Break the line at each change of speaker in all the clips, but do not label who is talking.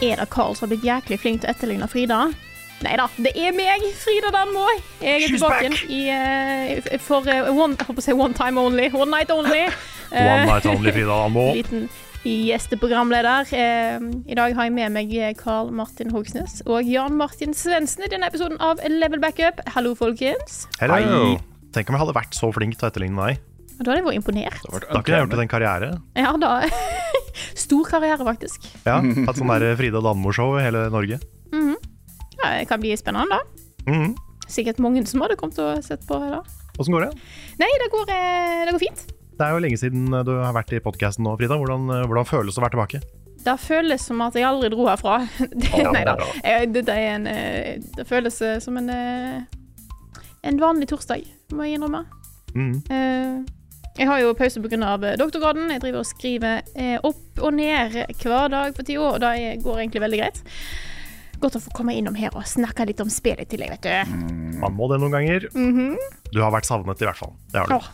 Er det Carl som har blitt jæklig flink til å etterligne Frida? Nei da, det er meg, Frida Danmo. Jeg er
She's
tilbake i, uh, for uh, one, jeg håper å si one time only. One night only.
One night only, Frida Danmo.
Liten gjesteprogramleder. Eh, I dag har jeg med meg Carl Martin Hogsnes og Jan Martin Svendsen i denne episoden av Level Backup. Hallo, folkens.
Hello. Tenk om jeg hadde vært så flink til å etterligne deg.
Og Da hadde jeg vært imponert.
Da kunne jeg gjort det til en karriere.
Ja, da Stor karriere, faktisk.
Ja, Hatt sånn der Frida Danmo-show i hele Norge.
Ja, det kan bli spennende, da.
Mhm.
Sikkert mange som hadde kommet og sett på. da.
Åssen går det?
Nei, det går, eh, det går fint.
Det er jo lenge siden du har vært i podkasten nå, Frida. Hvordan, hvordan føles det å være tilbake?
Det føles som at jeg aldri dro herfra. Det,
Ja,
nei da. Eh, Det, det, er en, eh, det føles eh, som en eh, En vanlig torsdag, må jeg innrømme.
Mm.
Eh, Jeg har jo pause pga. doktorgraden. Jeg driver og skriver eh, opp og ned hver dag for tida, og det går egentlig veldig greit. Godt å få komme innom her og snakke litt om spillet i tillegg, vet du.
Man må det noen ganger.
Mhm.
Du har vært savnet, i hvert fall. Det har du.
Åh,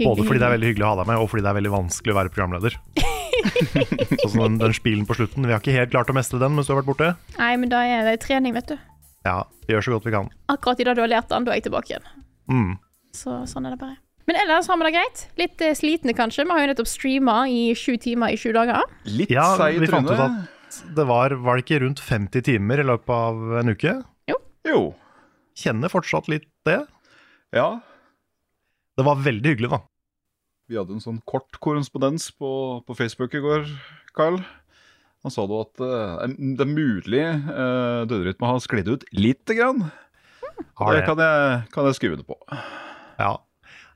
Både fordi det er veldig hyggelig å ha deg med, og fordi det er veldig vanskelig å være programleder. sånn som den, den spilen på slutten. Vi har ikke helt klart å mestre den mens du har vært borte.
Nei, men da er det trening, vet du.
Ja, vi gjør så godt vi kan.
Akkurat i det du har lært den, da er jeg tilbake igjen.
Mm.
Så sånn er det bare. Men ellers har vi det greit. Litt eh, slitne, kanskje. Vi har jo nettopp streama i sju timer i sju dager.
Litt
Ja,
seig
vi fant ut at det var, var det ikke rundt 50 timer i løpet av en uke?
Jo.
Kjenner fortsatt litt det.
Ja.
Det var veldig hyggelig, da.
Vi hadde en sånn kort korrespondens på, på Facebook i går, Carl. Han sa da at eh, det er mulig uh, døderytme har sklidd ut lite grann.
Har
det. kan jeg, kan jeg skrive det på.
Ja.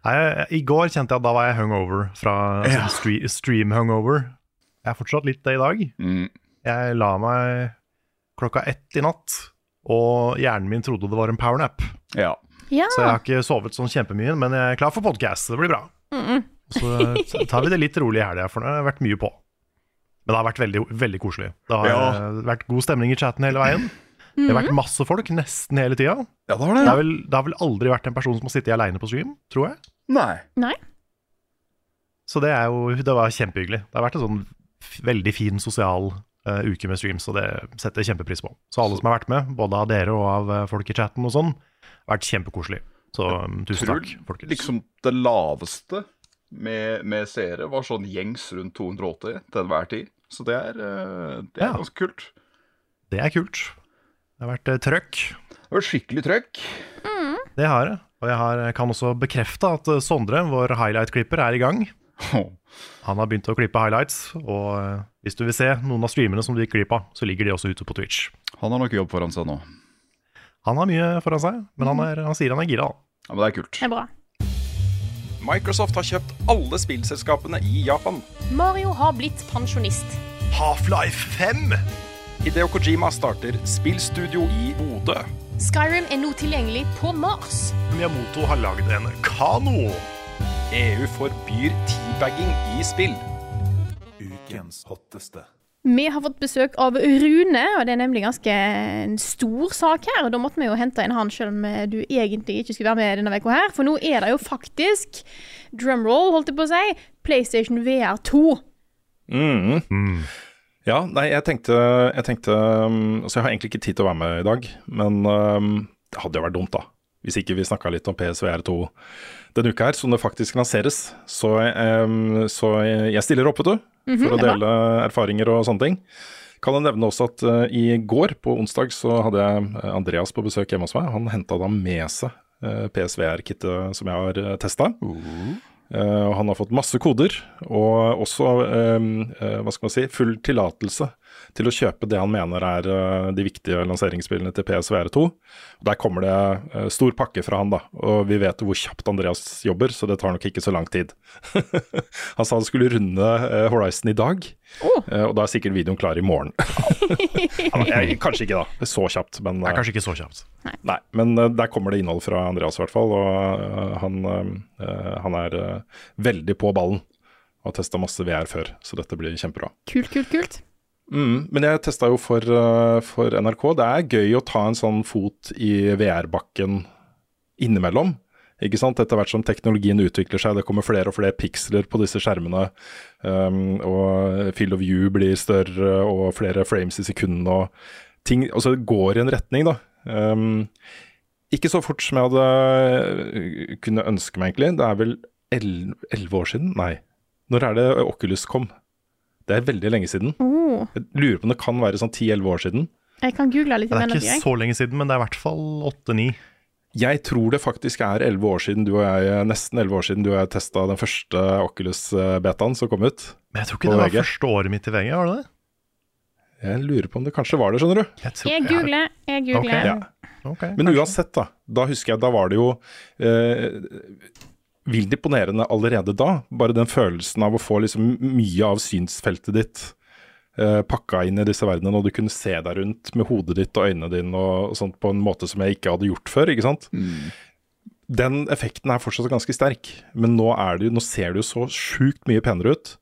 Nei, I går kjente jeg at da var jeg hungover fra
Ja.
stream, stream hungover. Jeg er fortsatt litt det i dag.
Mm.
Jeg la meg klokka ett i natt, og hjernen min trodde det var en powernap.
Ja.
Ja.
Så jeg har ikke sovet sånn kjempemye, men jeg er klar for podcast. Det blir bra. Så tar vi det litt rolig i helga, for det har vært mye på. Men det har vært veldig, veldig koselig. Det har
Ja.
vært god stemning i chatten hele veien. Det har vært masse folk nesten hele tida.
ja, det har
Det,
det.
det har vel aldri vært en person som har sittet aleine på stream, tror jeg.
Nei.
Nei.
Så det er jo Det var kjempehyggelig. Det har vært en sånn veldig fin sosial uh, uke med streams, og det setter jeg kjempepris på. Så alle som har vært med, både av dere og av eh, folk i chatten og sånn, har vært kjempekoselig. Så um, tusen takk, folkens.
liksom det laveste med, med seere var sånn gjengs rundt 280 til enhver tid. Så det er, eh, det er
Ja.
ganske kult.
Det er kult. Det har vært uh, trøkk.
Det har vært skikkelig trøkk.
Det har jeg. Og jeg har, kan også bekrefte at eh, Sondre, vår highlight-klipper, er i gang. Han har begynt å klippe highlights, og eh, hvis du vil se noen av streamene som du gikk glipp av, så ligger de også ute på Twitch.
Han har nok jobb foran seg nå.
Han har mye foran seg, men han, er, han sier han er gira. da.
Ja, Men det er kult.
Det er bra.
Microsoft har kjøpt alle spillselskapene i Japan.
Mario har blitt pensjonist.
Half-Life 5!
Hideo Kojima starter spillstudio i Bodø.
Skyrim er nå tilgjengelig på Mars.
Miyamoto har lagd en kano.
EU forbyr teabagging i spill.
Ukens hotteste.
Vi har fått besøk av Rune, og det er nemlig ganske en stor sak her. Og da måtte vi jo hente inn han, selv om eh, du egentlig ikke skulle være med denne uka her. For nå er det jo faktisk, drumroll holdt jeg på å si, PlayStation VR 2.
Mm. Ja, nei, jeg tenkte, jeg tenkte um, Altså, jeg har egentlig ikke tid til å være med i dag, men um, det hadde jo vært dumt, da. Hvis ikke vi snakka litt om PSVR2 denne uka her, som det faktisk lanseres. Så, um, så jeg stiller opp, vet du, for å
det er
dele erfaringer og sånne ting. Kan jeg nevne også at uh, i går, på onsdag, så hadde jeg uh, Andreas på besøk hjemme hos meg. Han henta da med seg uh, PSVR-kittet som jeg har uh, testa. Eh, og han har fått masse koder, og også eh, eh, hva skal man si, full tillatelse til å kjøpe det han mener er eh, de viktige lanseringsspillene til PSVR2. Der kommer det eh, stor pakke fra han, da. Og vi vet hvor kjapt Andreas jobber, så det tar nok ikke så lang tid. han sa han skulle runde eh, Horizon i dag, oh. og da er sikkert videoen klar i morgen. Jeg, kanskje ikke da, så kjapt, men
Det er kanskje ikke så kjapt.
Nei, men eh, der kommer det innhold fra Andreas i hvert fall, og han, han er veldig på ballen. Og har testa masse VR før, så dette blir kjempebra.
Kult, kult, kult.
Mm, men jeg testa jo for, eh, for NRK. Det er gøy å ta en sånn fot i VR-bakken innimellom. Ikke sant? Etter hvert som teknologien utvikler seg, det kommer flere og flere piksler på disse skjermene. Um, og field of view blir større, og flere frames i sekundet. Og ting, altså det går i en retning, da. Um, ikke så fort som jeg hadde øh, kunne ønske meg, egentlig. Det er vel el- elleve år siden? Nei. Når er det Oculus kom? Det er veldig lenge siden.
Oh,
Jeg lurer på om det kan være sånn 10-11 år siden.
jeg kan google litt
Det er ikke
jeg.
så lenge siden, men det er i hvert fall åtte-ni.
Jeg tror det faktisk er 11 år siden du og jeg, nesten 11 år siden du og jeg testa den første Oculus-betaen som kom ut.
Men jeg tror ikke det var
VG.
første året mitt i VG, var det det?
Jeg lurer på om det kanskje var det, skjønner du.
Jeg tror-
Jeg googler, jeg googler.
Okay.
Ja.
Okay,
Men
kanskje.
uansett, da. Da husker jeg, da var det jo eh, vilt imponerende allerede da. Bare den følelsen av å få liksom mye av synsfeltet ditt eh, pakka inn i disse verdenene, og du kunne se deg rundt med hodet ditt og øynene dine og, og sånt på en måte som jeg ikke hadde gjort før, ikke sant. Den effekten er fortsatt ganske sterk, men nå, er det, nå ser det jo så sjukt mye penere ut.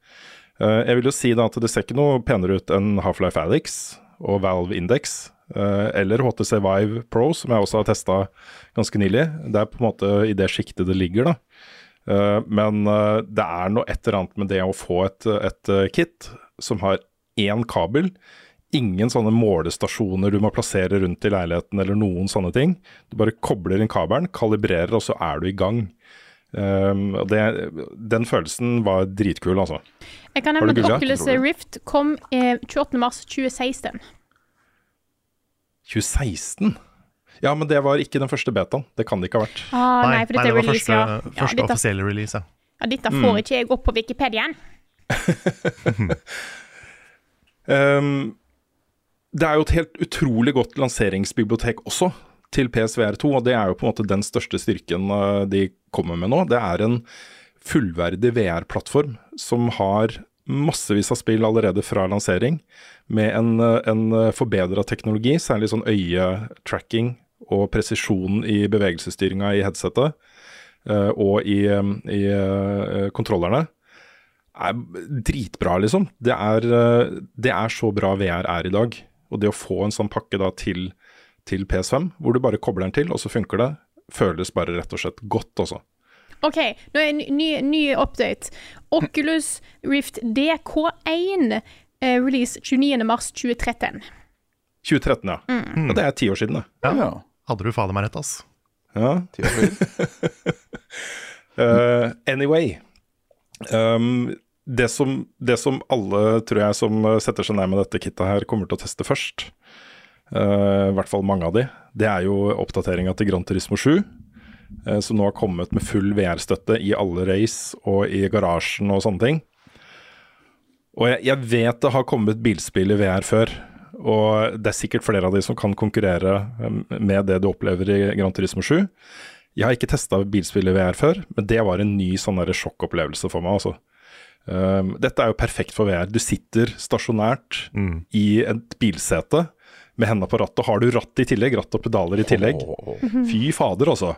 Eh, jeg vil jo si da at det ser ikke noe penere ut enn Half-Life Alyx og Valve Index, eller HTC Vive Pro, som jeg også har testa ganske nylig. Det er på en måte i det sjiktet det ligger, da. Eh, men eh, det er noe et eller annet med det å få et, et eh, kit som har én kabel. Ingen sånne målestasjoner du må plassere rundt i leiligheten eller noen sånne ting. Du bare kobler inn kabelen, kalibrerer, og så er du i gang. Um, det, den følelsen var dritkul, altså.
Jeg kan nevne at? Oculus Rift kom eh, 28.3.2016.
2016? Ja, men det var ikke den første betaen. Det kan det ikke ha vært.
Ah, nei, for dette
det
er
var
release,
første,
ja. ja
første
dette,
offisielle release, ja.
ja, dette
Mm.
får ikke jeg opp på Wikipediaen.
Um, det er jo et helt utrolig godt lanseringsbibliotek også til PSVR2, og det er jo på en måte den største styrken uh, de kommer med nå. Det er en fullverdig VR-plattform som har massevis av spill allerede fra lansering, med en, uh, en forbedra teknologi, særlig sånn øyetracking og presisjon i bevegelsesstyringa i headsetet uh, og i, i kontrollerne er dritbra, liksom. Det er, eh, det er så bra VR er i dag. Og det å få en sånn pakke da til, til PS5, hvor du bare kobler den til, og så funker det, føles bare rett og slett godt, altså.
OK, nå er en ny, ny update. Oculus Rift DK1 eh, release 29.3.2013.
2013, ja.
Mm.
Og det er ti år siden, det.
ja. Hadde du fader meg rett, ass.
Ja.
Ti år siden.
uh, anyway. Um, det, som, det som alle, tror jeg, som eh, setter seg ned med dette kittet her, kommer til å teste først, uh, i hvert fall mange av de, det er jo oppdateringa til Gran Turismo 7. eh, som nå har kommet med full VR-støtte i alle race og i garasjen og sånne ting. Og jeg, jeg vet det har kommet bilspill i VR før, og det er sikkert flere av de som kan konkurrere eh, med det du opplever i Gran Turismo 7. Jeg har ikke testa bilspill i VR før, men det var en ny sånn sjokkopplevelse for meg. altså. Um, dette er jo perfekt for VR. Du sitter stasjonært i et bilsete med hendene på rattet. Har du ratt i tillegg, ratt og pedaler i tillegg, fy fader, altså.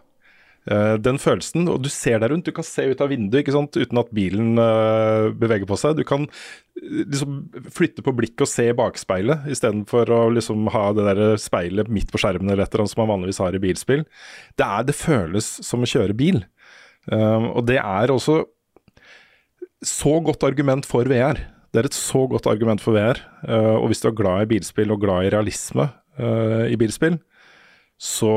Eh, den følelsen, og du ser deg rundt, du kan se ut av vinduet ikke sant? uten at bilen eh, beveger på seg. Du kan eh, liksom flytte på blikket og se i bakspeilet, istedenfor å liksom ha det der speilet midt på skjermen eller et eller annet som man vanligvis har i bilspill. Det, er, det føles som å kjøre bil. Og det er også så godt argument for VR. Det er et så godt argument for VR. og hvis du er glad i bilspill og glad i realisme i bilspill, så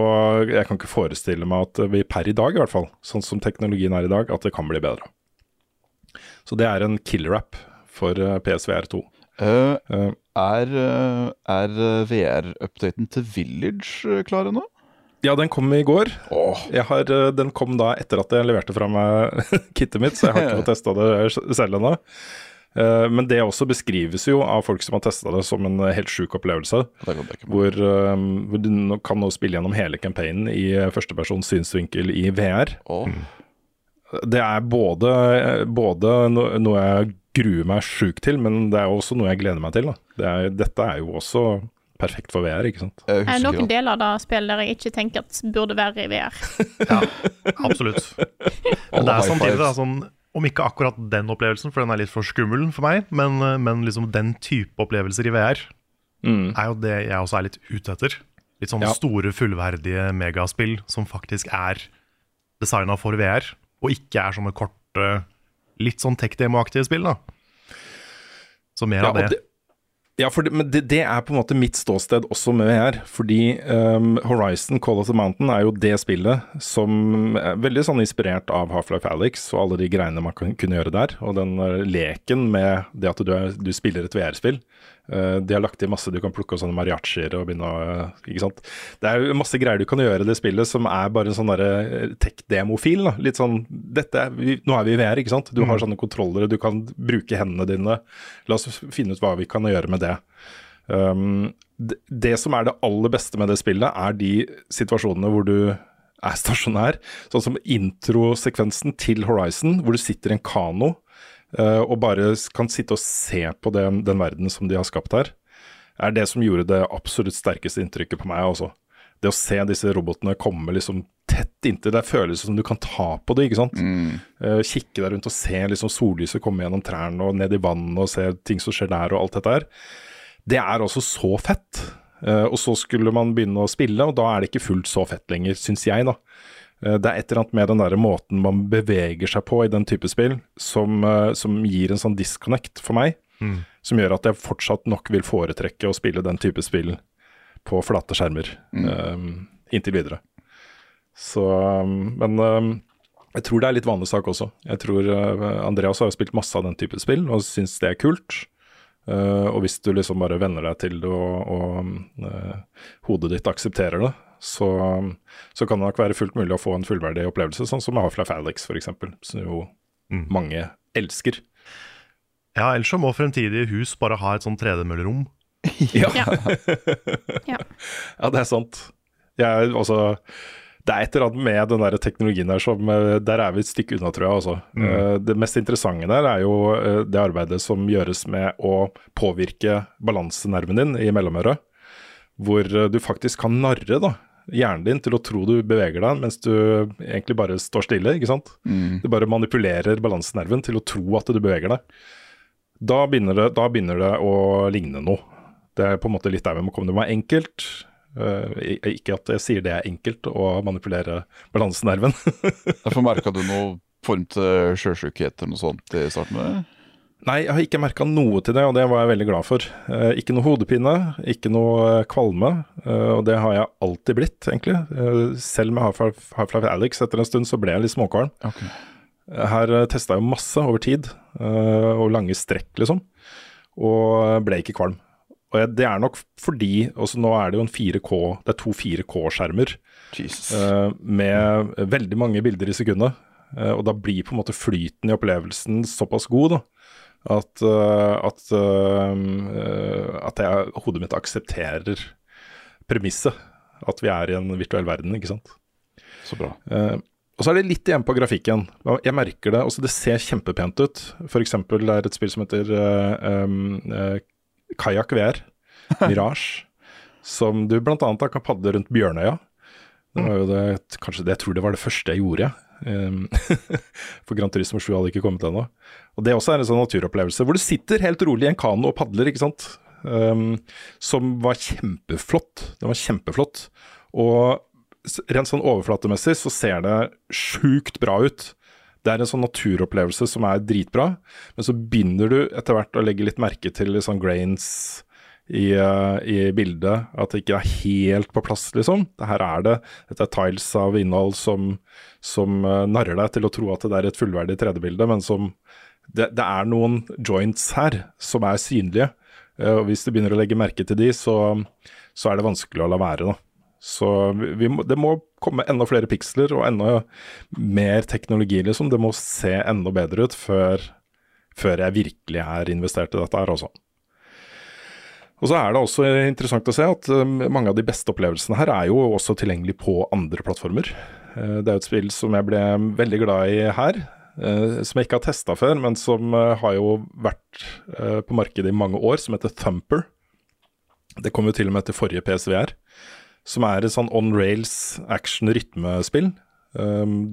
jeg kan ikke forestille meg at vi per i dag, i hvert fall, sånn som teknologien er i dag, at det kan bli bedre. Så det er en killer-app for eh, PSVR2.
Uh,
Eh,
er eh, er VR-updaten til Village eh, klar ennå?
Ja, den kom i går. Har, eh, den kom da etter at jeg leverte fra meg kittet mitt, så jeg har ikke fått testa det selv ennå. Eh, Men det også beskrives jo av folk som har testa det som en helt sjuk opplevelse. Hvor, eh, hvor du kan nå spille gjennom hele campaignen i eh, førstepersons synsvinkel i VR.
Oh.
Det er både, både noe jeg gruer meg sjukt til, men det er også noe jeg gleder meg til. Da. Det er, dette er jo også perfekt for VR, ikke sant.
Er det noen deler av det spillet der jeg ikke tenker at burde være i VR?
Ja, absolutt. Men det er samtidig da,
er
sånn Om ikke akkurat den opplevelsen, for den er litt for skummel for meg, men, men liksom den type opplevelser i VR
Mm.
er jo det jeg også er litt ute etter. Litt sånne
Ja.
store, fullverdige megaspill som faktisk er designa for VR, og ikke er sånne korte, litt sånn tech-demo-aktige spill. da Så mer
Ja,
av det.
det, ja for det, men det, det er på en måte mitt ståsted også med VR. Fordi um, Horizon Call of the Mountain er jo det spillet som er veldig sånn inspirert av Half-Life Alyx og alle de greiene man kan, kunne gjøre der. Og den eh, leken med det at du, er, du spiller et VR-spill. Eh, de har lagt i masse du kan plukke opp sånne mariachier og begynne å eh, Ikke sant. Det er jo masse greier du kan gjøre i det spillet som er bare en sånn derre eh, tech-demofil. Litt sånn dette er, Nå er vi i VR, ikke sant. Du har sånne kontrollere, du kan bruke hendene dine. La oss finne ut hva vi kan gjøre med det. Um, det, det som er det aller beste med det spillet, er de situasjonene hvor du er stasjonær. Sånn som introsekvensen til Horizon, hvor du sitter i en kano og bare kan sitte og se på den, den verden som de har skapt her, er det som gjorde det absolutt sterkeste inntrykket på meg også. Det å se disse robotene komme liksom tett inntil deg, føles som du kan ta på det, ikke sant. Eh, kikke deg rundt og se liksom sollyset komme gjennom trærne og ned i vannet og se ting som skjer der og alt dette her. Det er også så fett. Eh, og så skulle man begynne å spille, og da er det ikke fullt så fett lenger, syns jeg, da. Eh, det er et eller annet med den der måten man beveger seg på i den type spill, som, eh, som gir en sånn disconnect for meg. Som gjør at jeg fortsatt nok vil foretrekke å spille den type spill på flate skjermer eh, inntil videre. Så um, Men um, jeg tror det er litt vanlig sak også. Jeg tror uh, Andreas har spilt masse av den type spill og syns det er kult. Uh, og hvis du liksom bare venner deg til det og, og uh, hodet ditt aksepterer det, så, så kan det nok være fullt mulig å få en fullverdig opplevelse, sånn som med Half-Life Alex f.eks., som jo mange elsker.
Ja, ellers så må fremtidige hus bare ha et sånt tredemøllerom.
Ja.
Ja. Ja.
Ja, det er sant. Jeg, altså, det er et eller annet med den der teknologien der som eh, Der er vi et stykke unna, tror jeg. Altså. Mm. Det mest interessante der er jo eh, det arbeidet som gjøres med å påvirke balansenerven din i mellomøret. Hvor eh, du faktisk kan narre da, hjernen din til å tro du beveger deg, mens du egentlig bare står stille. ikke sant? Du bare manipulerer balansenerven til å tro at du beveger deg. Da begynner det, da begynner det å ligne noe. Det er på en måte litt der vi må komme. Det må være enkelt. Uh, ikke at jeg sier det er enkelt å manipulere balansenerven.
Derfor merka du noe form til sjøsjukhet eller noe sånt i starten? eller?
Nei, jeg har ikke merka noe til det, og det var jeg veldig glad for. Eh, ikke noe hodepine, ikke noe eh, kvalme, eh, og det har jeg alltid blitt, egentlig. Eh, selv med Half-Life Alyx etter en stund så ble jeg litt småkvalm.
Okay.
Her uh, testa jeg masse over tid, eh, og lange strekk, liksom, og ble ikke kvalm. Og jeg, det er nok fordi også Nå er det jo en 4K, det er to 4K-skjermer eh, med veldig mange bilder i sekundet. Eh, og da blir på en måte flyten i opplevelsen såpass god da, at, eh, at, eh, at jeg, hodet mitt aksepterer premisset. At vi er i en virtuell verden, ikke sant.
Så bra.
Uh, og så er det litt igjen på grafikken. Jeg merker det. Også det ser kjempepent ut. F.eks. det er et spill som heter uh, uh, Kajakk VR, Mirage, som du bl.a. kan padle rundt Bjørnøya. Det var jo det, kanskje det, jeg tror det var det første jeg gjorde, For Gran Turismo 7 hadde ikke kommet ennå. Og Det også er en sånn naturopplevelse hvor du sitter helt rolig i en kano og padler, ikke sant. Um, som var kjempeflott. Den var kjempeflott. Og rent sånn overflatemessig så ser det sjukt bra ut. Det er en sånn naturopplevelse som er dritbra, men så begynner du etter hvert å legge litt merke til sånn grains i, eh, i bildet. At det ikke er helt på plass, liksom. Det her er det. Dette er tiles av innhold som, som eh, narrer deg til å tro at det er et fullverdig 3D-bilde, men som det, det er noen joints her som er synlige. Eh, og hvis du begynner å legge merke til de, så, så er det vanskelig å la være, da. Så vi, det må komme enda flere piksler og enda mer teknologi, liksom. Det må se enda bedre ut før, før jeg virkelig er investert i dette her, altså. Og så er det også interessant å se at um, mange av de beste opplevelsene her er jo også tilgjengelig på andre plattformer. Uh, det er jo et spill som jeg ble veldig glad i her, uh, som jeg ikke har testa før, men som har jo vært på markedet i mange år, som heter Thumper. Det kom jo til og med til forrige PSVR, som er et sånn on rails action-rytmespill.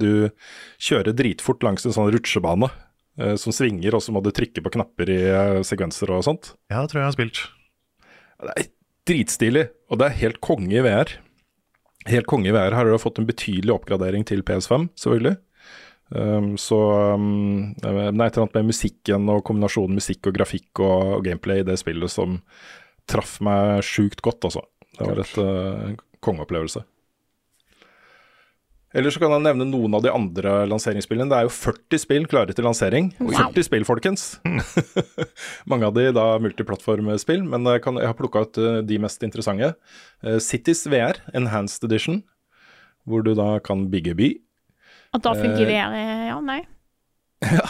Du kjører dritfort langs en sånn rutsjebane som svinger, og så må du trykke på knapper i sekvenser og sånt.
Ja, det tror jeg jeg har spilt.
Det er dritstilig, og det er helt konge i VR. Helt konge i VR. Her har du fått en betydelig oppgradering til PS5, selvfølgelig. Um, så um, det er et eller annet med musikken og kombinasjonen musikk og grafikk og, og gameplay i det spillet som traff meg sjukt godt, altså. Det var et uh, kongeopplevelse. Eller så kan jeg nevne noen av de andre lanseringsspillene. Det er jo 40 spill klare til lansering. 40 spill, folkens! Mange av de da multiplattformspill, men jeg, kan, jeg har plukka ut uh, de mest interessante. Uh, Cities VR, Enhanced Edition, hvor du da kan bygge by.
At da funker
uh,
VR, ja, nei. Ja.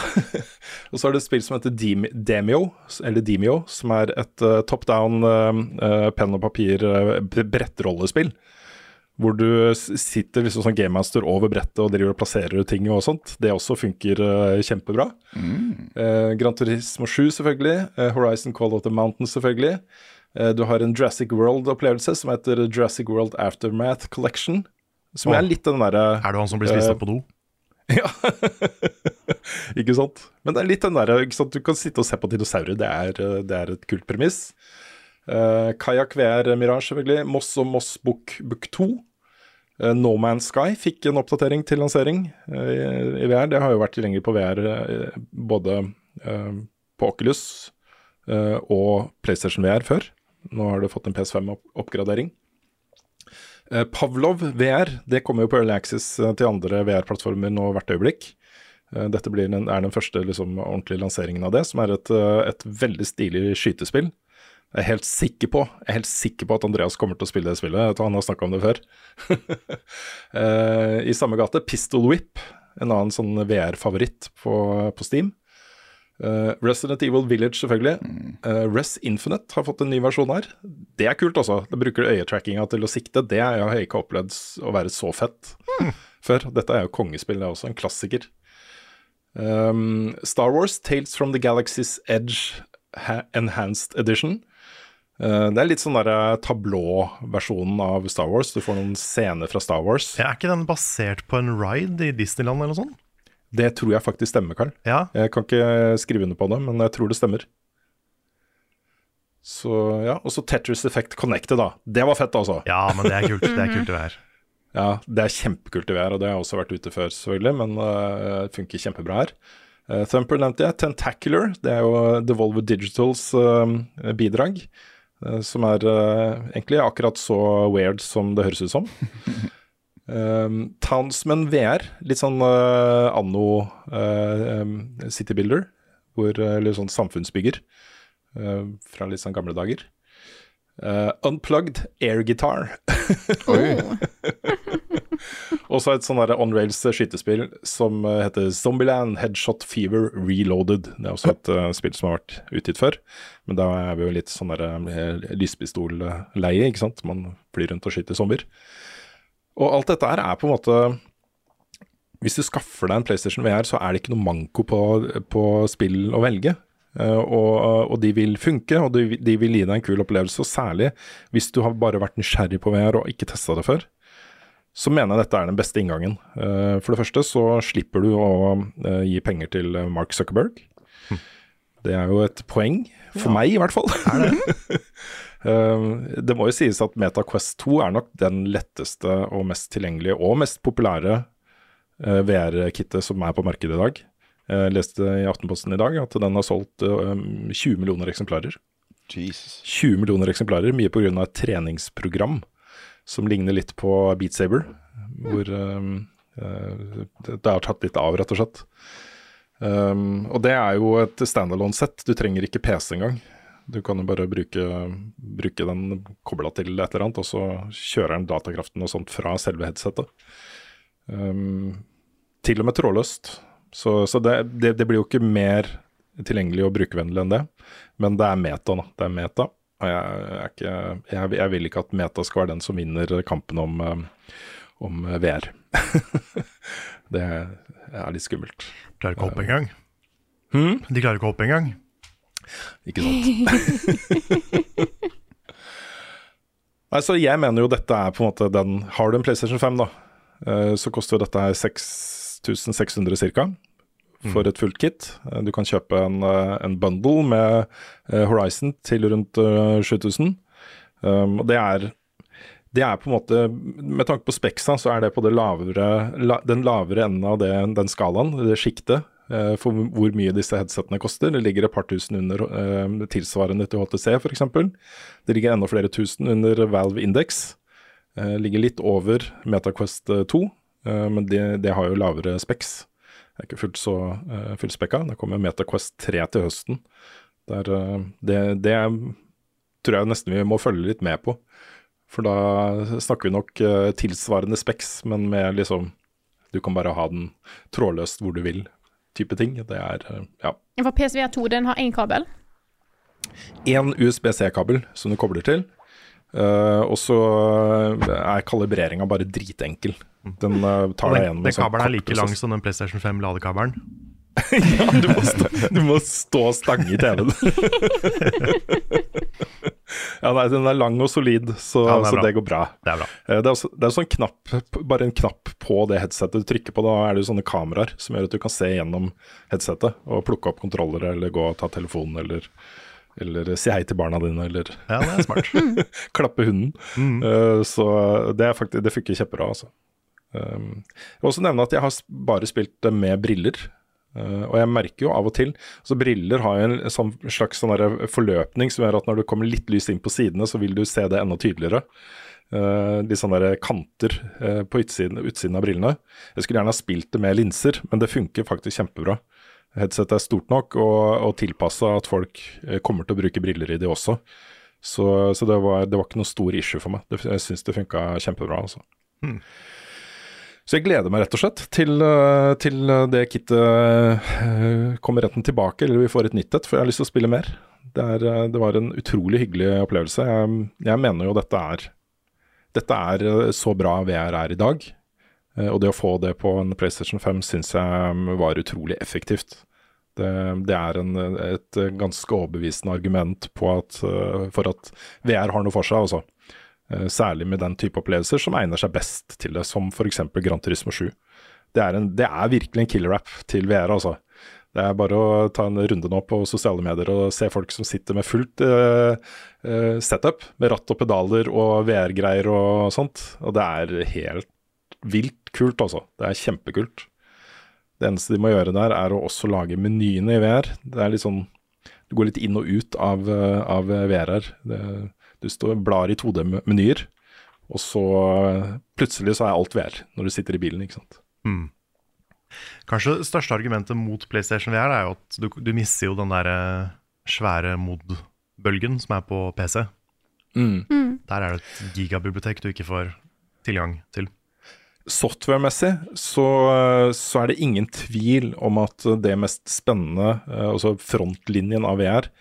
Og så er det et spill som heter Demio, eller Demio, som er et uh, top down uh, penn og papir uh, bre- brettrollespill. Hvor du sitter liksom som gamemaster over brettet og driver og plasserer ting og sånt. Det også funker uh, kjempebra. Uh, Gran Turismo 7 selvfølgelig. Uh, Horizon Call of the Mountain selvfølgelig. Du har en Jurassic World-opplevelse som heter Jurassic World Aftermath Collection. Som
oh.
er litt den derre
Er det han som blir spist opp på do?
ja. ikke sant? Men det er litt den derre? Du kan sitte og se på dinosaurer, det er, det er et kult premiss. Uh, Kajakk VR Mirage, selvfølgelig. Moss og Moss Book, Book 2. Uh, no Man's Sky fikk en oppdatering til lansering uh, i, i VR. Det har jo vært tilgjengelig på VR uh, både eh, på Oculus eh, og PlayStation VR før. Nå har det fått en PS5-oppgradering. Eh, Pavlov VR det kommer jo på Early Access eh, til andre VR-plattformer nå hvert øyeblikk. Eh, Dette den, er den første liksom, ordentlige lanseringen av det, som er et, eh, et veldig stilig skytespill. Jeg er helt sikker på Jeg er helt sikker på at Andreas kommer til å spille det spillet. Jeg tror Han har snakka om det før. Eh, I samme gate, Pistol Whip, en annen sånn VR-favoritt på, på Steam. Uh, Resident Evil Village, selvfølgelig. Uh, Res Infinite har fått en ny versjon her. Det er kult, altså. Det bruker øyetrackinga til å sikte. Det har jeg ikke opplevd å være så fett før. Dette er jo kongespill, det er også en klassiker. Um, Star Wars Tales from the Galaxy's Edge ha Enhanced Edition. Eh, det er litt sånn der tablå-versjonen av Star Wars. Du får noen scener fra Star Wars.
Ja, er ikke den basert på en ride i Disneyland eller noe sånt?
Det tror jeg faktisk stemmer, Karl.
Ja,
Jeg kan ikke skrive under på det, men jeg tror det stemmer. Så ja, Og så Tetris Effect Connected, da. Det var fett, altså.
ja men det er kult. Det er kult det her.
Ja, det er kjempekult i VR, og det har jeg også vært ute før, selvfølgelig, men uh, det funker kjempebra her. Uh, Thumper nevnte jeg. Tentacular, det er jo Devolver Digitals uh, bidrag. Uh, som er uh, egentlig akkurat så weird som det høres ut som. Um, Townsman VR, litt sånn uh, anno uh, um, City Builder, hvor, eller sånn samfunnsbygger uh, fra litt sånn gamle dager. Uh, unplugged air guitar.
Oh.
Også et sånn on rails skytespill som eh, heter Zombieland Headshot Fever Reloaded. Det er også et uh, spill som har vært utgitt før, men da er vi jo litt sånn uh, lyspistolleie, ikke sant. Man flyr rundt og skyter zombier. Og alt dette her er på en måte Hvis du skaffer deg en PlayStation VR, så er det ikke noe manko på, på spill å velge. Eh, og, og de vil funke, og de, de vil gi deg en kul opplevelse. Og særlig hvis du har bare vært nysgjerrig på VR og ikke testa det før så mener jeg dette er den beste inngangen. Eh, For det første så slipper du å eh, gi penger til eh, Mark Zuckerberg. Det er jo et poeng, for meg i hvert fall. Eh, det må jo sies at MetaQuest 2 er nok den letteste og mest tilgjengelige og mest populære VR-kittet som er på markedet i dag. Jeg leste i Aftenposten i dag at den har solgt eh, 20 millioner eksemplarer.
Jesus.
20 millioner eksemplarer, mye pga. et treningsprogram som ligner litt på Beat Saber. Hvor um, det, det har tatt litt av, rett og slett. Um, og det er jo et standalone-sett. Du trenger ikke PC engang. Du kan jo bare bruke, bruke den kobla til et eller annet, og så kjører den datakraften og sånt fra selve headsetet. Um, til og med trådløst. Så, så det, det, det blir jo ikke mer tilgjengelig og brukervennlig enn det. Men det er meta, da. Det er meta. Og jeg, er ikke, jeg, jeg vil ikke at meta skal være den som vinner kampen om, eh, om VR. det er litt skummelt.
Klarer ikke å hoppe engang.
Hmm?
De klarer ikke å hoppe engang.
Ikke sant. Nei, så jeg mener jo dette er på en måte den Har du en PlayStation 5, da, eh, så koster dette her 6600 ca. For et fullt kit. Eh, Du kan kjøpe en, eh, en bundle med eh, Horizon til rundt eh, 7000. Um, og det er det er på en måte, Med tanke på Spexa, så er det på det lavere, la, den lavere enden av det, den skalaen, det sjiktet, eh, for hvor mye disse headsetene koster. Det ligger et par tusen under eh, tilsvarende til HTC f.eks. Det ligger enda flere tusen under Valve Index. Eh, ligger litt over MetaQuest 2, eh, men det, det har jo lavere Specs. Det er ikke fullt så uh, fullspekka. Det kommer MetaQuest 3 til høsten. Der, uh, det, det tror jeg nesten vi må følge litt med på. For da snakker vi nok uh, tilsvarende Specs, men med liksom Du kan bare ha den trådløst hvor du vil, type ting. Det er uh, ja.
For PSVR 2 den har én kabel.
Én USB-C-kabel som du kobler til. Eh, og så er kalibreringa bare dritenkel. Den uh, tar deg gjennom
den
en sånn
kabelen er like lang som den PlayStation 5-ladekabelen.
ja, du må, stå, du må stå og stange i TV-en. ja, nei, den er lang og solid, så,
Ja, den
så det går bra.
Det er bra.
Uh, Det er, også, det er sånn knapp, bare en knapp på det headsetet du trykker på. Da er det sånne kameraer som gjør at du kan se gjennom headsetet og plukke opp kontroller eller gå og ta telefonen eller, eller si hei til barna dine eller
Ja, det er smart.
klappe hunden.
Mm.
Uh, så det, er faktisk, det funker kjempebra, altså. Um, jeg vil også nevne at jeg har bare spilt det med briller. Uh, og jeg merker jo av og til Så Briller har jo en sånn, slags sånn forløpning som gjør at når det kommer litt lys inn på sidene, så vil du se det enda tydeligere. Uh, de sånne der kanter uh, på utsiden, utsiden av brillene. Jeg skulle gjerne ha spilt det med linser, men det funker faktisk kjempebra. Headsetet er stort nok og, og tilpassa at folk eh, kommer til å bruke briller i det også. Så, så det, var, det var ikke noe stor issue for meg. Det, jeg syns det funka kjempebra. Altså.
Hmm.
Så jeg gleder meg rett og slett til, eh, til det kittet eh, kommer retten tilbake, eller vi får et nytt et, for jeg har lyst til å spille mer. Det, er, det var en utrolig hyggelig opplevelse. Jeg, jeg mener jo dette er Dette er så bra VR er i dag. Eh, Og det å få det på en PlayStation 5 syns jeg var utrolig effektivt. Det, det er en, et ganske overbevisende argument at, eh, for at VR har noe for seg, altså. Eh, Særlig med den type opplevelser som egner seg best til det, som f.eks. Gran Turismo 7. Det er, en, det er virkelig en killer-app til VR, altså. Det er bare å ta en runde nå på sosiale medier og se folk som sitter med fullt uh, setup, med ratt og pedaler og VR-greier og sånt. Og det er helt vilt kult, altså. Det er kjempekult. Det eneste de må gjøre der, er å også lage menyene i VR. Det er litt sånn Du går litt inn og ut av, eh, av VR her. Du står blar i 2D-menyer, og så eh, plutselig så er alt VR når du sitter i bilen, ikke sant.
Mm. Kanskje det største argumentet mot PlayStation VR er jo at du, du mister jo den der eh, svære mod-bølgen som er på PC.
Mm.
Der er det et gigabibliotek du ikke får tilgang til.
Software-messig så, så er det ingen tvil om at det mest spennende, eh, altså frontlinjen av VR,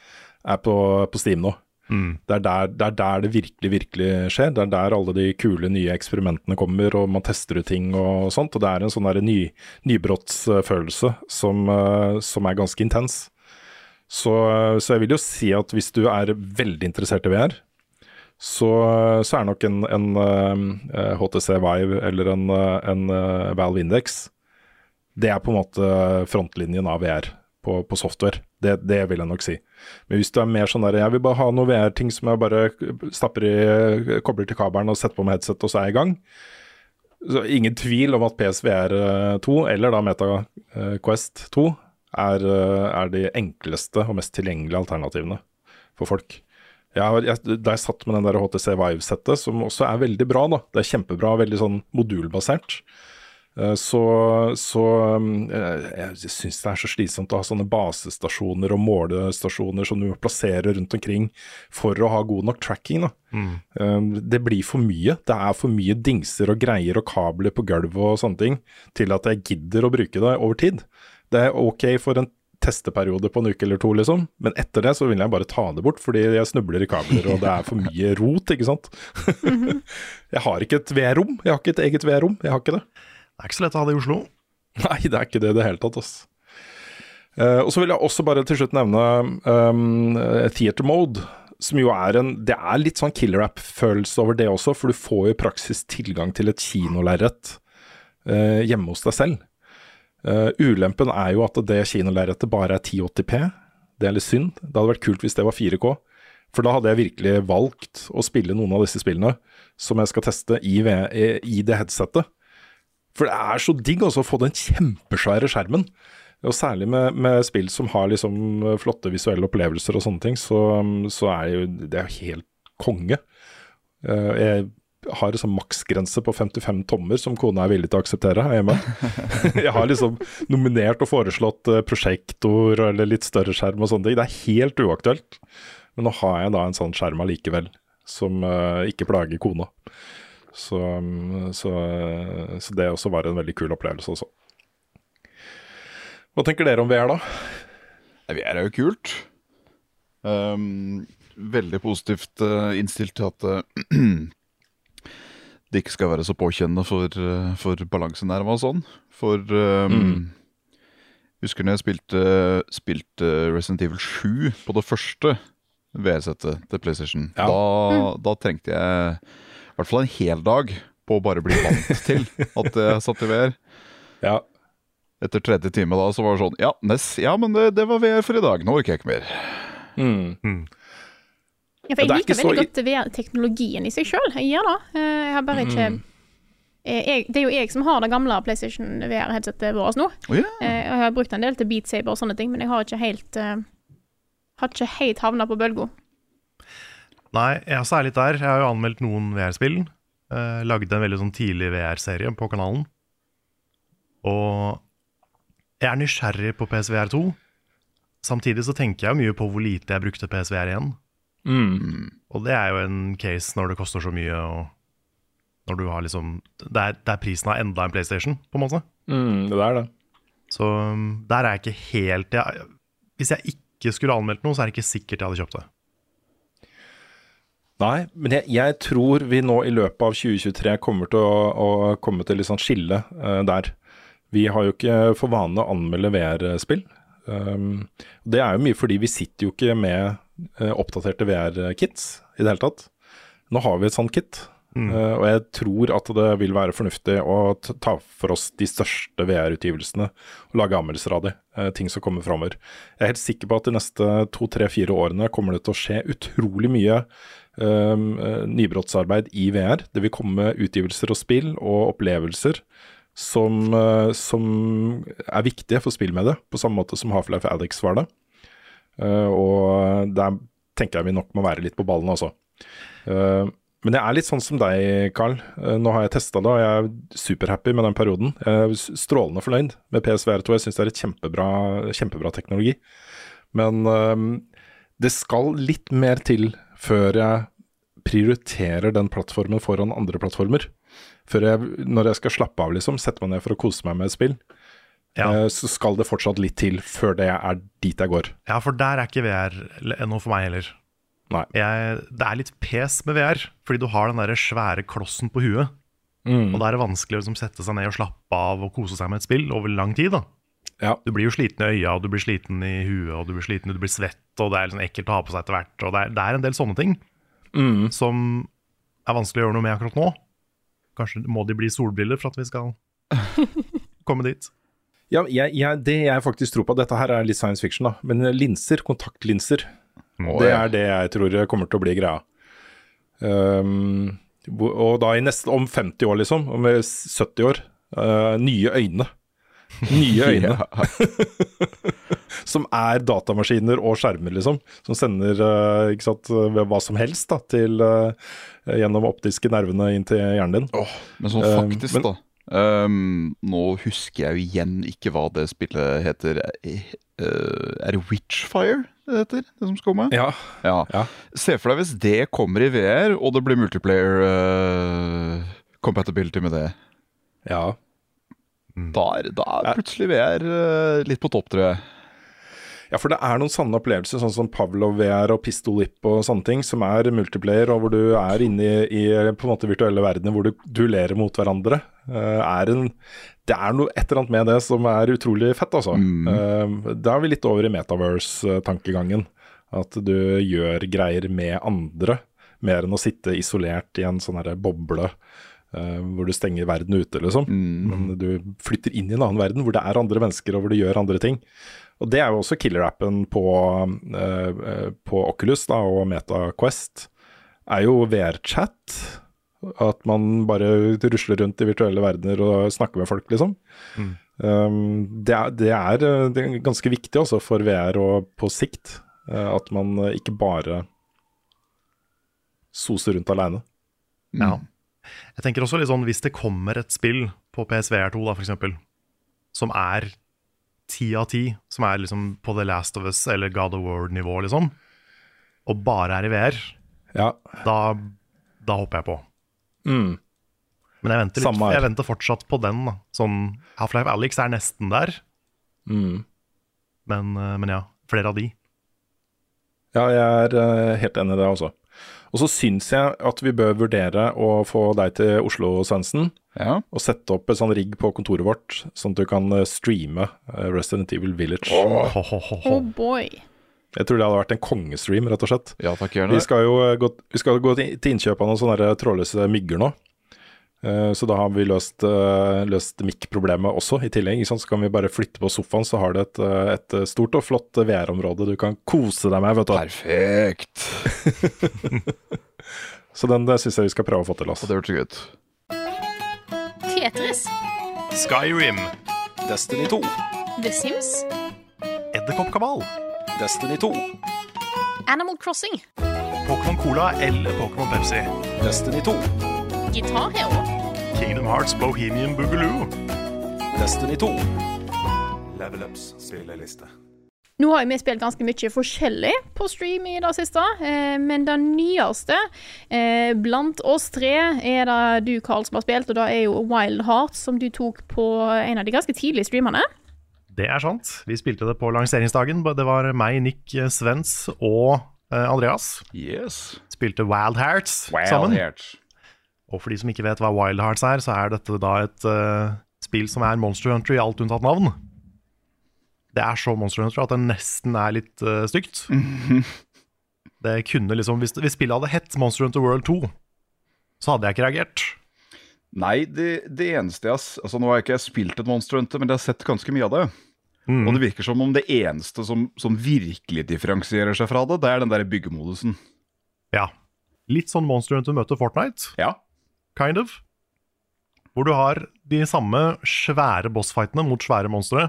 er på, på Steam nå.
Mm.
Det, er der, det er der det virkelig, virkelig skjer. Det er der alle de kule nye eksperimentene kommer, og man tester ut ting og sånt. Og det er en sånn der ny, nybrottsfølelse som, eh, som er ganske intens. Så, så jeg vil jo si at hvis du er veldig interessert i VR, så, så er nok en, en eh, HTC Vive eller en, eh, en eh, Valve Index Det er på en måte frontlinjen av VR på, på software. Det, det vil jeg nok si. Men hvis du er mer sånn der Jeg vil bare ha noe VR-ting som jeg bare stapper i, kobler til kabelen og setter på med headset, og så er jeg i gang. Så ingen tvil om at PSVR 2, eller da MetaQuest 2, er, eh, er de enkleste og mest tilgjengelige alternativene for folk. Jeg, jeg, da jeg satt med den der HTC Vive-settet, som også er veldig bra, da. Det er kjempebra, veldig sånn modulbasert. Eh, Så, så jeg, jeg syns det er så slitsomt å ha sånne basestasjoner og målestasjoner som du må plassere rundt omkring for å ha god nok tracking. Da. Mm. Det blir for mye. Det er for mye dingser og greier og kabler på gulvet og sånne ting til at jeg gidder å bruke det over tid. Det er ok for en testeperiode på en uke eller to, liksom, men etter det så vil jeg bare ta det bort, fordi jeg snubler i kabler og det er for mye rot, ikke sant. jeg har ikke et VR-rom. Jeg har ikke et eget VR-rom. Jeg har ikke det.
Det er ikke så lett å ha det i Oslo.
Nei, det er ikke det i det hele tatt. ass. Uh, og så vil jeg også bare til slutt nevne um, Theater Mode, som jo er en Det er litt sånn killer app-følelse over det også, for du får jo i praksis tilgang til et kinolerret eh, hjemme hos deg selv. Eh, ulempen er jo at det kinolerretet bare er 1080P. Det er litt synd. Det hadde vært kult hvis det var 4K. For da hadde jeg virkelig valgt å spille noen av disse spillene som jeg skal teste i, V- i det headsetet. For det er så digg også å få den kjempesvære skjermen. Og særlig med, med spill som har liksom flotte visuelle opplevelser og sånne ting, så, så er jo det er helt konge. Eh, Jeg har sånn maksgrense på 55 tommer som kona er villig til å akseptere her hjemme. Jeg har liksom nominert og foreslått eh, prosjektor eller litt større skjerm og sånne ting. Det er helt uaktuelt. Men nå har jeg da en sånn skjerm allikevel, som uh, ikke plager kona. Så, mm, så, så det også var en veldig kul opplevelse også. Hva tenker dere om VR, da?
VR er jo kult. Um, veldig positivt eh, innstilt til at eh, det ikke skal være så påkjennende for, uh, for balansenerva og sånn. For um,
Mm.
Husker når jeg spilte, spilte Resident Evil 7 på det første VR-settet til PlayStation.
Ja.
Da, da trengte jeg i hvert fall en hel dag på å bare bli vant til at jeg satt i VR.
Ja,
Etter tredje time da så var det sånn Ja, Ness, ja men det, det var VR for i dag. Nå orker jeg ikke mer.
mm.
Ja, for jeg
er
liker veldig godt VR-teknologien i seg sjøl. Jeg gjør det. Eh, Jeg har bare ikke
Mm.
eh, jeg, Det er jo jeg som har det gamle PlayStation VR-headsetet vårt nå.
Oh.
Eh, Jeg har brukt en del til Beat Saber og sånne ting, men jeg har ikke helt Har ikke helt havna på bølga.
Nei, jeg også er litt der. Jeg har jo anmeldt noen VR-spill. Lagde en veldig sånn tidlig VR-serie på kanalen. Og jeg er nysgjerrig på PSVR 2. Samtidig så tenker jeg mye på hvor lite jeg brukte PSVR 1.
Mm.
Og det er jo en case når det koster så mye, og når du har liksom Det er, det er prisen av enda en PlayStation, på en måte.
Mm, det er det.
Så um, der er jeg ikke helt jeg, Hvis jeg ikke skulle anmeldt noe, så er det ikke sikkert jeg hadde kjøpt det.
Nei, men jeg, jeg tror vi nå i løpet av 2023 kommer til å, å komme til litt sånn skille uh, der. Vi har jo ikke for vane å anmelde VR-spill. Um, det er jo mye fordi vi sitter jo ikke med oppdaterte VR-kits i det hele tatt. Nå har vi et sånt kit, eh, og jeg tror at det vil være fornuftig å ta for oss de største VR-utgivelsene og lage anmeldelser av de, eh, ting som kommer framover. Jeg er helt sikker på at de neste to, tre, fire årene kommer det til å skje utrolig mye um, eh, nybrottsarbeid i VR. Det vil komme utgivelser og spill og opplevelser som, eh, som er viktige for spillmediet, på samme måte som Half-Life Addicts var det. Eh, og der tenker jeg vi nok må være litt på ballen altså. Men jeg er litt sånn som deg, Carl. Eh, nå har jeg testa det, og jeg er superhappy med den perioden. Jeg er strålende fornøyd med PSVR2. Jeg syns det er et kjempebra, kjempebra teknologi. Men det skal litt mer til før jeg prioriterer den plattformen foran andre plattformer. Før jeg, når jeg skal slappe av, liksom, sette meg ned for å kose meg med et spill,
Ja.
eh, så skal det fortsatt litt til før det er dit jeg går.
Ja, for der er ikke VR noe for meg heller. Jeg, det er litt pes med VR, fordi du har den der svære klossen på huet. Og da er det vanskelig å liksom, sette seg ned og slappe av og kose seg med et spill over lang tid.
Ja.
Du blir jo sliten i øya, og du blir sliten i huet, og du blir sliten, du blir svett, og det er liksom ekkelt å ha på seg etter hvert. Og det er, det er en del sånne ting
Mm.
som er vanskelig å gjøre noe med akkurat nå. Kanskje må de bli solbriller for at vi skal komme dit.
Ja, jeg, jeg, det jeg faktisk tror på, dette her er litt science fiction, da, men linser, kontaktlinser,
Må
det
ja.
er det jeg tror kommer til å bli greia. Um, og da i neste, om 50 år, liksom, om 70 år, uh, nye øyne. Nye øyne. som er datamaskiner og skjermer, liksom. Som sender uh, sant, hva som helst da, til, uh, gjennom optiske nervene inn til hjernen din.
Oh, men sånn
faktisk,
faktisk,
men-
da. Um, nå husker jeg jo igjen ikke hva det spillet heter. Eh, er det Witchfire det heter? Det som skal komme?
Ja.
Ja.
Ja.
Se for deg hvis det kommer i VR, og det blir multiplayer uh, compatibility med det.
ja.
Da er, da er plutselig VR uh, litt på topp, tror jeg.
Ja, for det er noen sanne opplevelser, sånn som Pavlov VR og Pistolip og sånne ting, som er multiplayer, og hvor du er inne i, i på en måte virtuelle verdener hvor du duellerer mot hverandre. Uh, er en, det er noe et eller annet med det som er utrolig fett, altså. Eh, da er vi litt over i metaverse-tankegangen. At du gjør greier med andre, mer enn å sitte isolert i en sånn herre boble. Uh, hvor du stenger verden ute, liksom. Men du flytter inn i en annen verden hvor det er andre mennesker, og hvor du gjør andre ting. Og det er jo også killer-appen på, eh, på Oculus da, og MetaQuest. Er jo VR-chat. At man bare rusler rundt i virtuelle verdener og snakker med folk, liksom. Um, det, er, det, er, eh, det er ganske viktig også for VR og på sikt. Uh, at man ikke bare soser rundt aleine.
Ja. Jeg tenker også litt sånn, hvis det kommer et spill på PSVR2 da, for eksempel, som er ti av ti, som er liksom på The Last of Us eller God of War-nivå, liksom, og bare er i VR,
Ja.
da, da hopper jeg på.
Mm.
Men jeg venter, litt, jeg venter fortsatt på den. da. Sånn, Half-Life Alex er nesten der,
Mm.
men, eh, men ja, flere av de.
Ja, jeg er eh, helt enig i det også. Og så syns jeg at vi bør vurdere å få deg til Oslo, Svendsen,
Ja.
og sette opp et sånn rigg på kontoret vårt, sånn at du kan eh, streame eh, Resident Evil Village.
Oh, ho, ho.
Oh boy.
Jeg tror det hadde vært en kongestream, rett og slett.
ja, takk gjerne.
Vi skal jo eh, gå, vi skal gå til til innkjøp av noen sånne trådløse mygger nå. Eh, Så da har vi løst, eh, løst mic-problemet også, i tillegg. Så kan vi bare flytte på sofaen, så har du et, eh, et stort og flott VR-område du kan kose deg med. vet du.
Perfekt.
Så den syns jeg vi skal prøve å få til.
Og
Altså.
det hørtes gøy ut.
Tetris.
Skyrim,
Destiny 2.
The Sims.
Edderkoppkabal,
Destiny 2.
Animal Crossing.
Pokémon Cola eller Pokémon Pepsi,
Destiny 2.
Guitar Hero.
Kingdom Hearts Bohemian Boogaloo,
Destiny 2.
Level Ups spilleliste.
Nå har vi spilt ganske mye forskjellig på stream i det siste, eh, men det nyeste eh, blant oss tre er det du, Carl, som har spilt, og det er jo Wild Hearts, som du tok på en av de ganske tidlige streamene.
Det er sant. Vi spilte det på lanseringsdagen. Det var meg, Nick Svens og eh, Andreas.
Yes.
Spilte Wild Hearts sammen.
Hearts.
Og for de som ikke vet hva Wild Hearts er, så er dette da et uh, spill som er Monster Hunter i alt unntatt navn. Det er så Monster Hunter at det nesten er litt uh, stygt. Det kunne liksom Hvis, hvis spillet hadde hett Monster Hunter World 2, så hadde jeg ikke reagert.
Nei, det, det eneste jeg har Altså Nå har jeg ikke spilt et Monster Hunter, men jeg har sett ganske mye av det.
Mm.
Og det virker som om det eneste som, som virkelig differensierer seg fra det, det er den der byggemodusen.
Ja. Litt sånn Monster Hunter møter Fortnite,
Ja.
Kind of. Hvor du har de samme svære bossfightene mot svære monstre.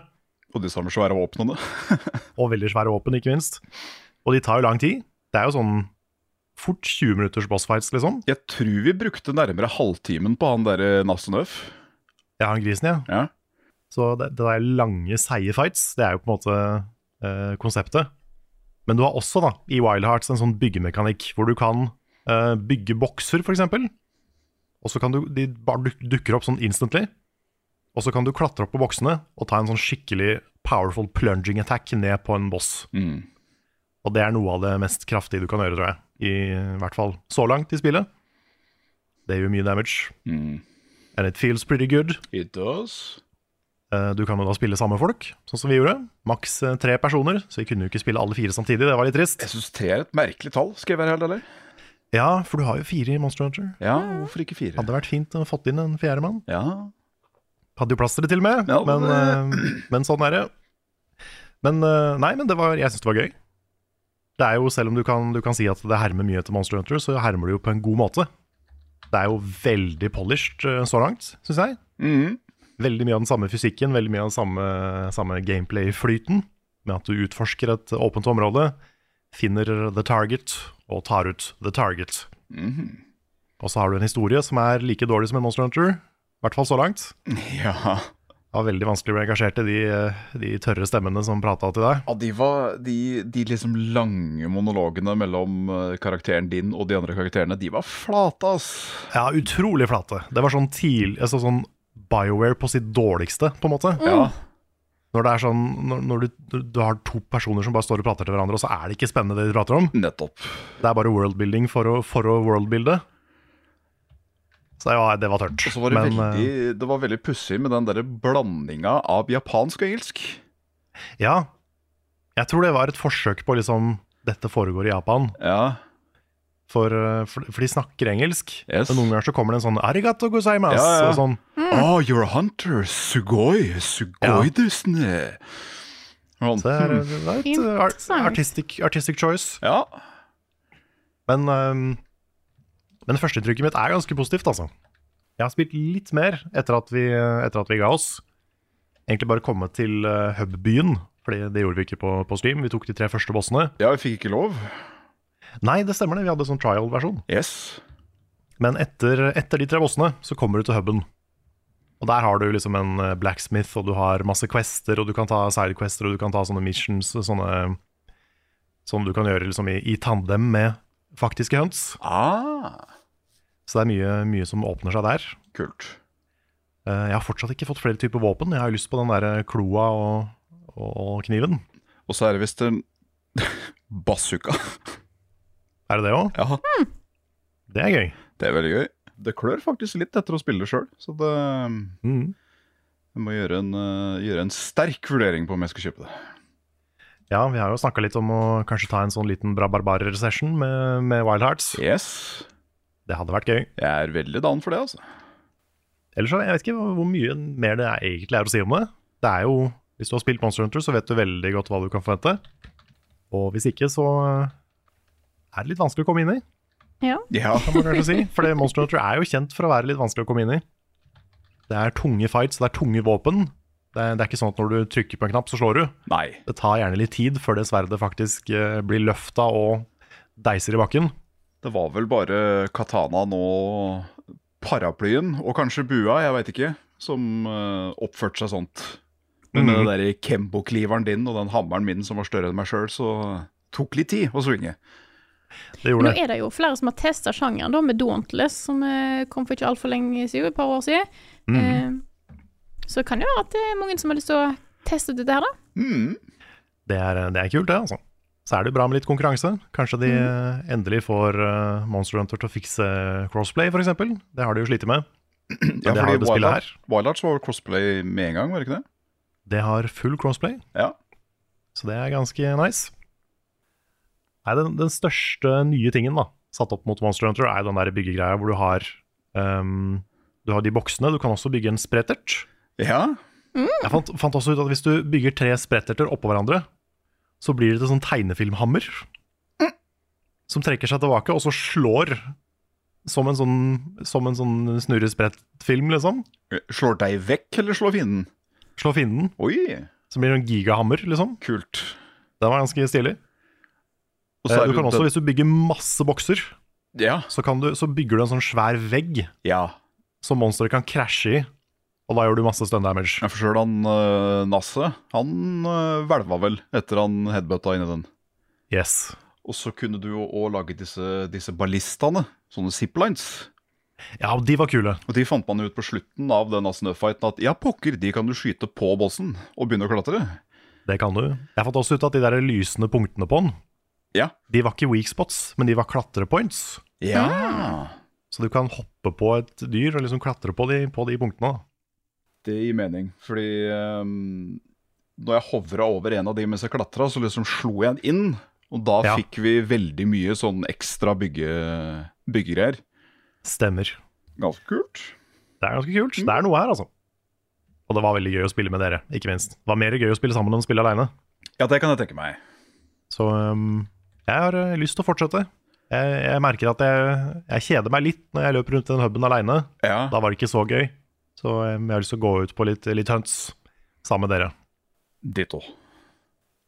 Og de samme svære våpnene.
Og veldig svære våpen, ikke minst. Og de tar jo lang tid. Det er jo sånn fort 20 minutters bossfights, liksom.
Jeg tror vi brukte nærmere halvtimen på han derre Nassenøf.
Ja, han grisen, ja.
Ja.
Så det, det der lange, seige fights, det er jo på en måte eh, konseptet. Men du har også da, i Wild Hearts en sånn byggemekanikk hvor du kan eh, bygge bokser, f.eks. Og så kan du, de bare duk, dukker opp sånn instantly. Og så kan du klatre opp på boksene og ta en sånn skikkelig powerful plunging attack ned på en boss.
Mm.
Og det er noe av det mest kraftige du kan gjøre, tror jeg. I, hvert fall så langt i spillet. Det gjør mye damage.
Mm.
And it feels pretty good.
It does.
Eh, Du kan jo da spille samme folk, sånn som vi gjorde. Maks eh, tre personer, så vi kunne jo ikke spille alle fire samtidig. Det var litt trist.
Jeg syns tre er et merkelig tall, skal jeg være helt ærlig.
Ja, for du har jo fire i Monster Hunter.
Ja, hvorfor ikke fire?
Hadde vært fint å fått inn en fjerdemann.
Ja.
Hadde jo plass til det til og med,
Ja,
men,
men,
uh, men sånn er det. Men uh, nei, men det var, jeg syns det var gøy. Det er jo, Selv om du kan, du kan si at det hermer mye etter Monster Hunter, så hermer det jo på en god måte. Det er jo veldig polished uh, så langt, syns jeg.
Mm.
Veldig mye av den samme fysikken, veldig mye av den samme, samme gameplay-flyten. Med at du utforsker et åpent område, finner the target og tar ut the target.
Mhm.
Og så har du en historie som er like dårlig som en Monster Hunter. i hvert fall så langt.
Ja.
Det var veldig vanskelig å bli engasjert i de, eh, de tørre stemmene som prata til deg.
Ja, de, var, de, de liksom lange monologene mellom eh, karakteren din og de andre karakterene, de var flate, ass.
Ja, utrolig flate. Det var sånn tidlig altså sånn BioWare på sitt dårligste, på en måte.
Ja.
Når det er sånn Når, når du, du har to personer som bare står og prater til hverandre, og så er det ikke spennende det de prater om.
Nettopp.
Det er bare worldbuilding for å, for å worldbuilde. Så var, det var tørt.
Og så var det
Men,
veldig,
eh,
det var veldig pussig med den der blandinga av japansk og engelsk.
Ja. Jeg tror det var et forsøk på liksom Dette foregår i Japan.
Ja.
For, eh, for, for de snakker engelsk.
Yes.
Men noen ganger så kommer det en sånn Arigato gozaimasu.
Ja, ja.
Og sånn.
Oh, you're a hunter. Sugoi. Sugoi
Ja.
desne. Sånn.
Så det er, det er et eh, ar- artistic, artistic choice.
Ja.
Men, um, men førsteinntrykket mitt er ganske positivt, altså. Jeg har spilt litt mer etter at vi, etter at vi ga oss. Egentlig bare kommet til uh, hubbyen, for det gjorde vi ikke på, på stream. Vi tok de tre første bossene.
ja, vi fikk ikke lov.
Nei, det stemmer det. Vi hadde sånn trial-versjon.
Yes.
Men etter, etter de tre bossene så kommer du til huben. Og der har du liksom en eh, blacksmith, og du har masse quester, og du kan ta sidequester, og du kan ta sånne missions, sånne som du kan gjøre liksom i, i tandem med faktiske høns.
Ah,
Så det er mye, mye som åpner seg der.
kult.
Eh, Jeg har fortsatt ikke fått flere typer våpen. Jeg har jo lyst på den der kloa og, og, og kniven.
Og så er det visst en bazooka.
Er det det òg?
Ja,
Det er gøy.
det er veldig gøy. Det klør faktisk litt etter å spille sjøl, så det
Mm.
Jeg må gjøre en, eh, gjøre en sterk vurdering på om jeg skal kjøpe det.
Ja, vi har jo snakka litt om å kanskje ta en sånn liten Brabarbarer-session med, med Wild Hearts.
Yes.
Det hadde vært gøy.
Jeg er veldig down for det, altså.
Ellers så, jeg vet ikke hvor hvor mye mer det er egentlig er å si om det. Det er jo, Hvis du har spilt Monster Hunter, så vet du veldig godt hva du kan forvente. Og hvis ikke, så er det litt vanskelig å komme inn i,
Ja.
Ja.
kan man kanskje si. For Monster Hunter er jo kjent for å være litt vanskelig å komme inn i. Det er tunge fights, det er tunge våpen. Det er, det er ikke sånn at når du trykker på en knapp, så slår du.
Nei.
Det tar gjerne litt tid før det sverdet faktisk eh, blir løfta og deiser i bakken.
Det var vel bare katanaen og paraplyen, og kanskje bua, jeg veit ikke, som eh, oppførte seg sånt. Men med
mm.
den der Kembo-kliveren din og den hammeren min som var større enn meg sjøl, så tok litt tid å svinge.
Det gjorde
Nå er det jo flere som har testa sjangeren, da, med Dauntless, som eh, kom for ikke altfor lenge siden, et par år siden.
Mm.
Eh, så det kan jo være at det er mange som har lyst til å teste ut dette her, da.
Mm.
Det er, det er kult, det, altså. Så er det jo bra med litt konkurranse. Kanskje de mm. endelig får Monster Hunter til å fikse crossplay, f.eks. Det har de jo slitt med.
Ja,
det har det spillet her.
Wild Arts var crossplay med en gang, var det ikke det?
Det har full crossplay,
Ja.
så det er ganske nice. Nei, den, den største nye tingen da, satt opp mot Monster Hunter, er den der byggegreia hvor du har um, Du har de boksene, du kan også bygge en sprettert.
Ja.
Jeg fant, fant også ut at hvis du bygger tre spretterter oppå hverandre, så blir det til sånn tegnefilmhammer. Som trekker seg tilbake, og så slår som en sånn, som en sånn snurresprettfilm, liksom.
Slår deg vekk, eller slår fienden?
Slår fienden.
Oi,
Som blir en gigahammer, liksom.
kult.
Den var ganske stilig. Eh, Du kan også, hvis du bygger masse bokser,
Ja.
så, kan du, så bygger du en sånn svær vegg
ja.
som monsteret kan krasje i. Og da gjør du masse stun damage.
Jeg forstår han uh, Nasse. Han uh, hvelva vel etter han headbutta inni den.
Yes.
Og så kunne du jo òg lage disse, disse ballistaene, sånne ziplines.
Ja, de var kule.
Og de fant man ut på slutten av den snøfighten at ja, pokker, de kan du skyte på bossen og begynne å klatre.
Det kan du. Jeg fant også ut at de der lysende punktene på den,
Ja.
de var ikke weak spots, men de var klatrepoints.
Ja.
Så du kan hoppe på et dyr og liksom klatre på de, på de punktene.
Det gir mening, fordi um, når jeg hovra over en av de mens jeg klatra, så liksom slo jeg den inn. Og da
Ja.
fikk vi veldig mye sånn ekstra bygge, byggegreier.
Stemmer.
Ganske kult.
Det er ganske kult. Det er noe her, altså. Og det var veldig gøy å spille med dere, ikke minst. Det var mer gøy å spille sammen enn å spille aleine.
Ja, det kan jeg tenke meg.
Så um, jeg har eh, lyst til å fortsette. Jeg, jeg merker at jeg, jeg kjeder meg litt når jeg løper rundt i den huben aleine.
Ja,
Da var det ikke så gøy. Så um, jeg har lyst til å gå ut på litt, litt hunts sammen med dere.
ditto.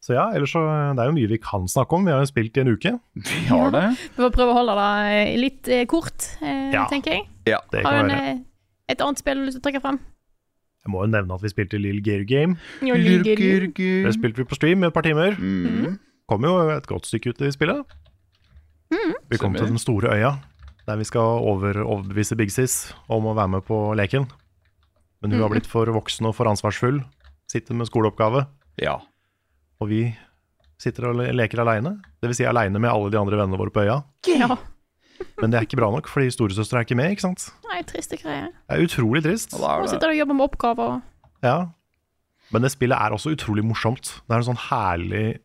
Så ja, ellers så eh, Det er jo mye vi kan snakke om. Vi har jo spilt i en uke.
Vi har det.
Vi får prøve å holde det eh, litt eh, kort, eh,
Ja.
tenker jeg.
Ja.
Det
Har
kan
du en
være.
eh, Et annet spill du har å trekke frem?
Jeg må jo nevne at vi spilte Lill Gear Game.
Jo, ligger-
Det spilte vi på stream i et par timer.
Mm.
Kom jo et godt stykke ut i spillet. Vi kom til den store øya, der vi skal over, overbevise Big Sis om å være med på leken. Men hun har blitt for voksen og for ansvarsfull, sitter med skoleoppgave,
Ja.
og vi sitter og le- leker aleine. Dvs. Si aleine med alle de andre vennene våre på øya.
Ja.
Men det er ikke bra nok, fordi storesøster er ikke med, ikke sant.
Nei, triste greier.
Det er utrolig trist.
Ja, er
sitter du og jobber med oppgaver.
Ja. Men det spillet er også utrolig morsomt. Det er en sånn herlig,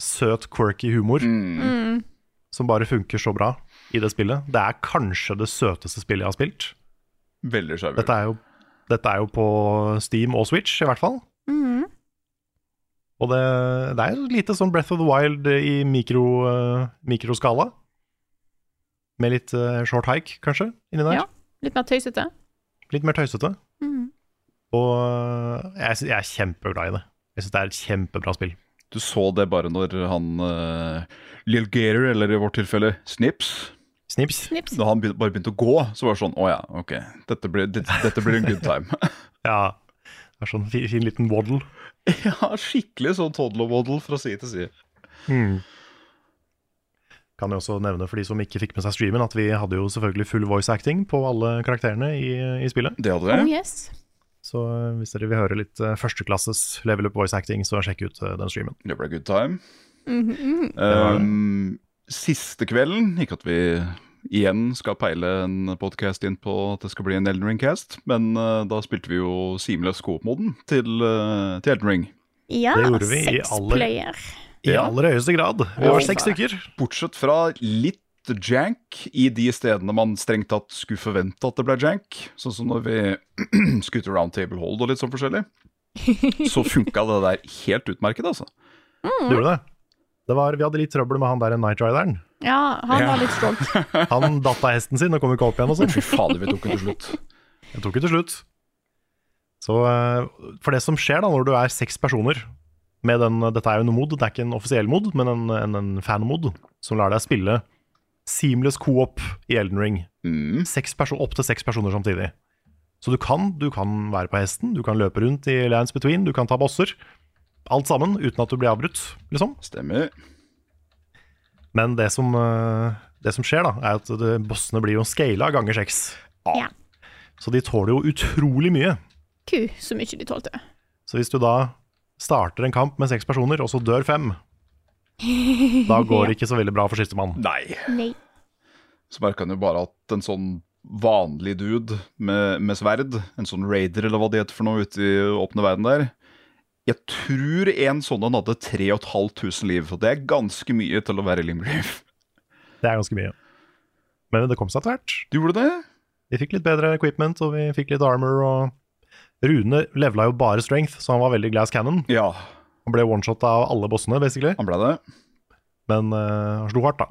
søt, quirky humor
Mm.
Mm.
som bare funker så bra i det spillet. Det er kanskje det søteste spillet jeg har spilt.
Veldig skjevt.
Dette er jo, dette er jo på Steam og Switch, i hvert fall.
Mm.
Og det, det er jo lite sånn Breath of the Wild i mikro, uh, mikroskala. Med litt uh, short hike, kanskje, inni der.
Ja. Litt mer tøysete.
Litt mer tøysete.
Mm.
Og eh, jeg, jeg er kjempeglad i det. Jeg syns det er et kjempebra spill.
Du så det bare når han uh, Lill Gator, eller i vårt tilfelle Snips
Snips.
Snips.
Når han bare begynte å gå, så var det sånn Å ja, ok. Dette blir, dette, dette blir en good time.
Ja. Det er sånn fin, fin liten waddle.
ja, skikkelig sånn toddler-waddle fra side til side.
Mm. Kan jeg også nevne for de som ikke fikk med seg streamen, at vi hadde jo selvfølgelig full voice acting på alle karakterene i, i spillet.
Det hadde
Oh yes.
Så eh, hvis dere vil høre litt eh, førsteklasses level up voice acting, så sjekk ut eh, den streamen.
Det ble good time.
Mm -hmm.
Um, siste kvelden, ikke at vi igjen skal peile en podcast inn på at det skal bli en Elden Ring-cast, men uh, da spilte vi jo Seamless Coop-moden til, uh, til Elden Ring.
Ja,
Det gjorde vi i aller-
player.
I aller høyeste grad. Vi var seks stykker.
Bortsett fra litt jank i de stedene man strengt tatt skulle forvente at det ble jank. Sånn som når vi skutter round table hold og litt sånn forskjellig. Så funka det der helt utmerket, altså.
Du gjorde det. det var, vi hadde litt trøbbel med han der Night Rideren.
Ja, han var litt stolt.
Han datt av hesten sin og kom ikke opp igjen og sånn.
Fy fader, vi tok den til slutt.
Jeg tok den til slutt. Så eh, For det som skjer da når du er seks personer med den, Dette er jo en mod, det er ikke en offisiell mod, men en, en, en fan-mod som lar deg spille seamless co-op i Elden Ring.
Mm.
Opptil opp til seks personer samtidig. Så du kan, du kan være på hesten, du kan løpe rundt i lands between, du kan ta bosser. Alt sammen uten at du blir avbrutt, liksom.
Stemmer.
Men det som, eh, det som skjer, da, er at det, bossene blir jo scala ganger seks.
Ja.
Så de tåler jo utrolig mye.
Ku, så mye de tålte.
Så hvis du da starter en kamp med seks personer, og så dør fem, da går det ikke så veldig bra for sistemann.
Nei.
Nei.
Så merka han jo bare at en sånn vanlig dude med, med sverd, en sånn raider eller hva det heter for noe ute i åpne verden der Jeg tror en sånn en hadde 3500 liv, og det er ganske mye til å være Limreef.
Det er ganske mye. Men det kom seg etter hvert.
Du gjorde det?
Vi fikk litt bedre equipment, og vi fikk litt armor, og Rune levela jo bare strength, så han var veldig glass cannon.
Ja,
Han ble one-shot av alle bossene, basically.
han ble det.
Men uh, han slo hardt, da.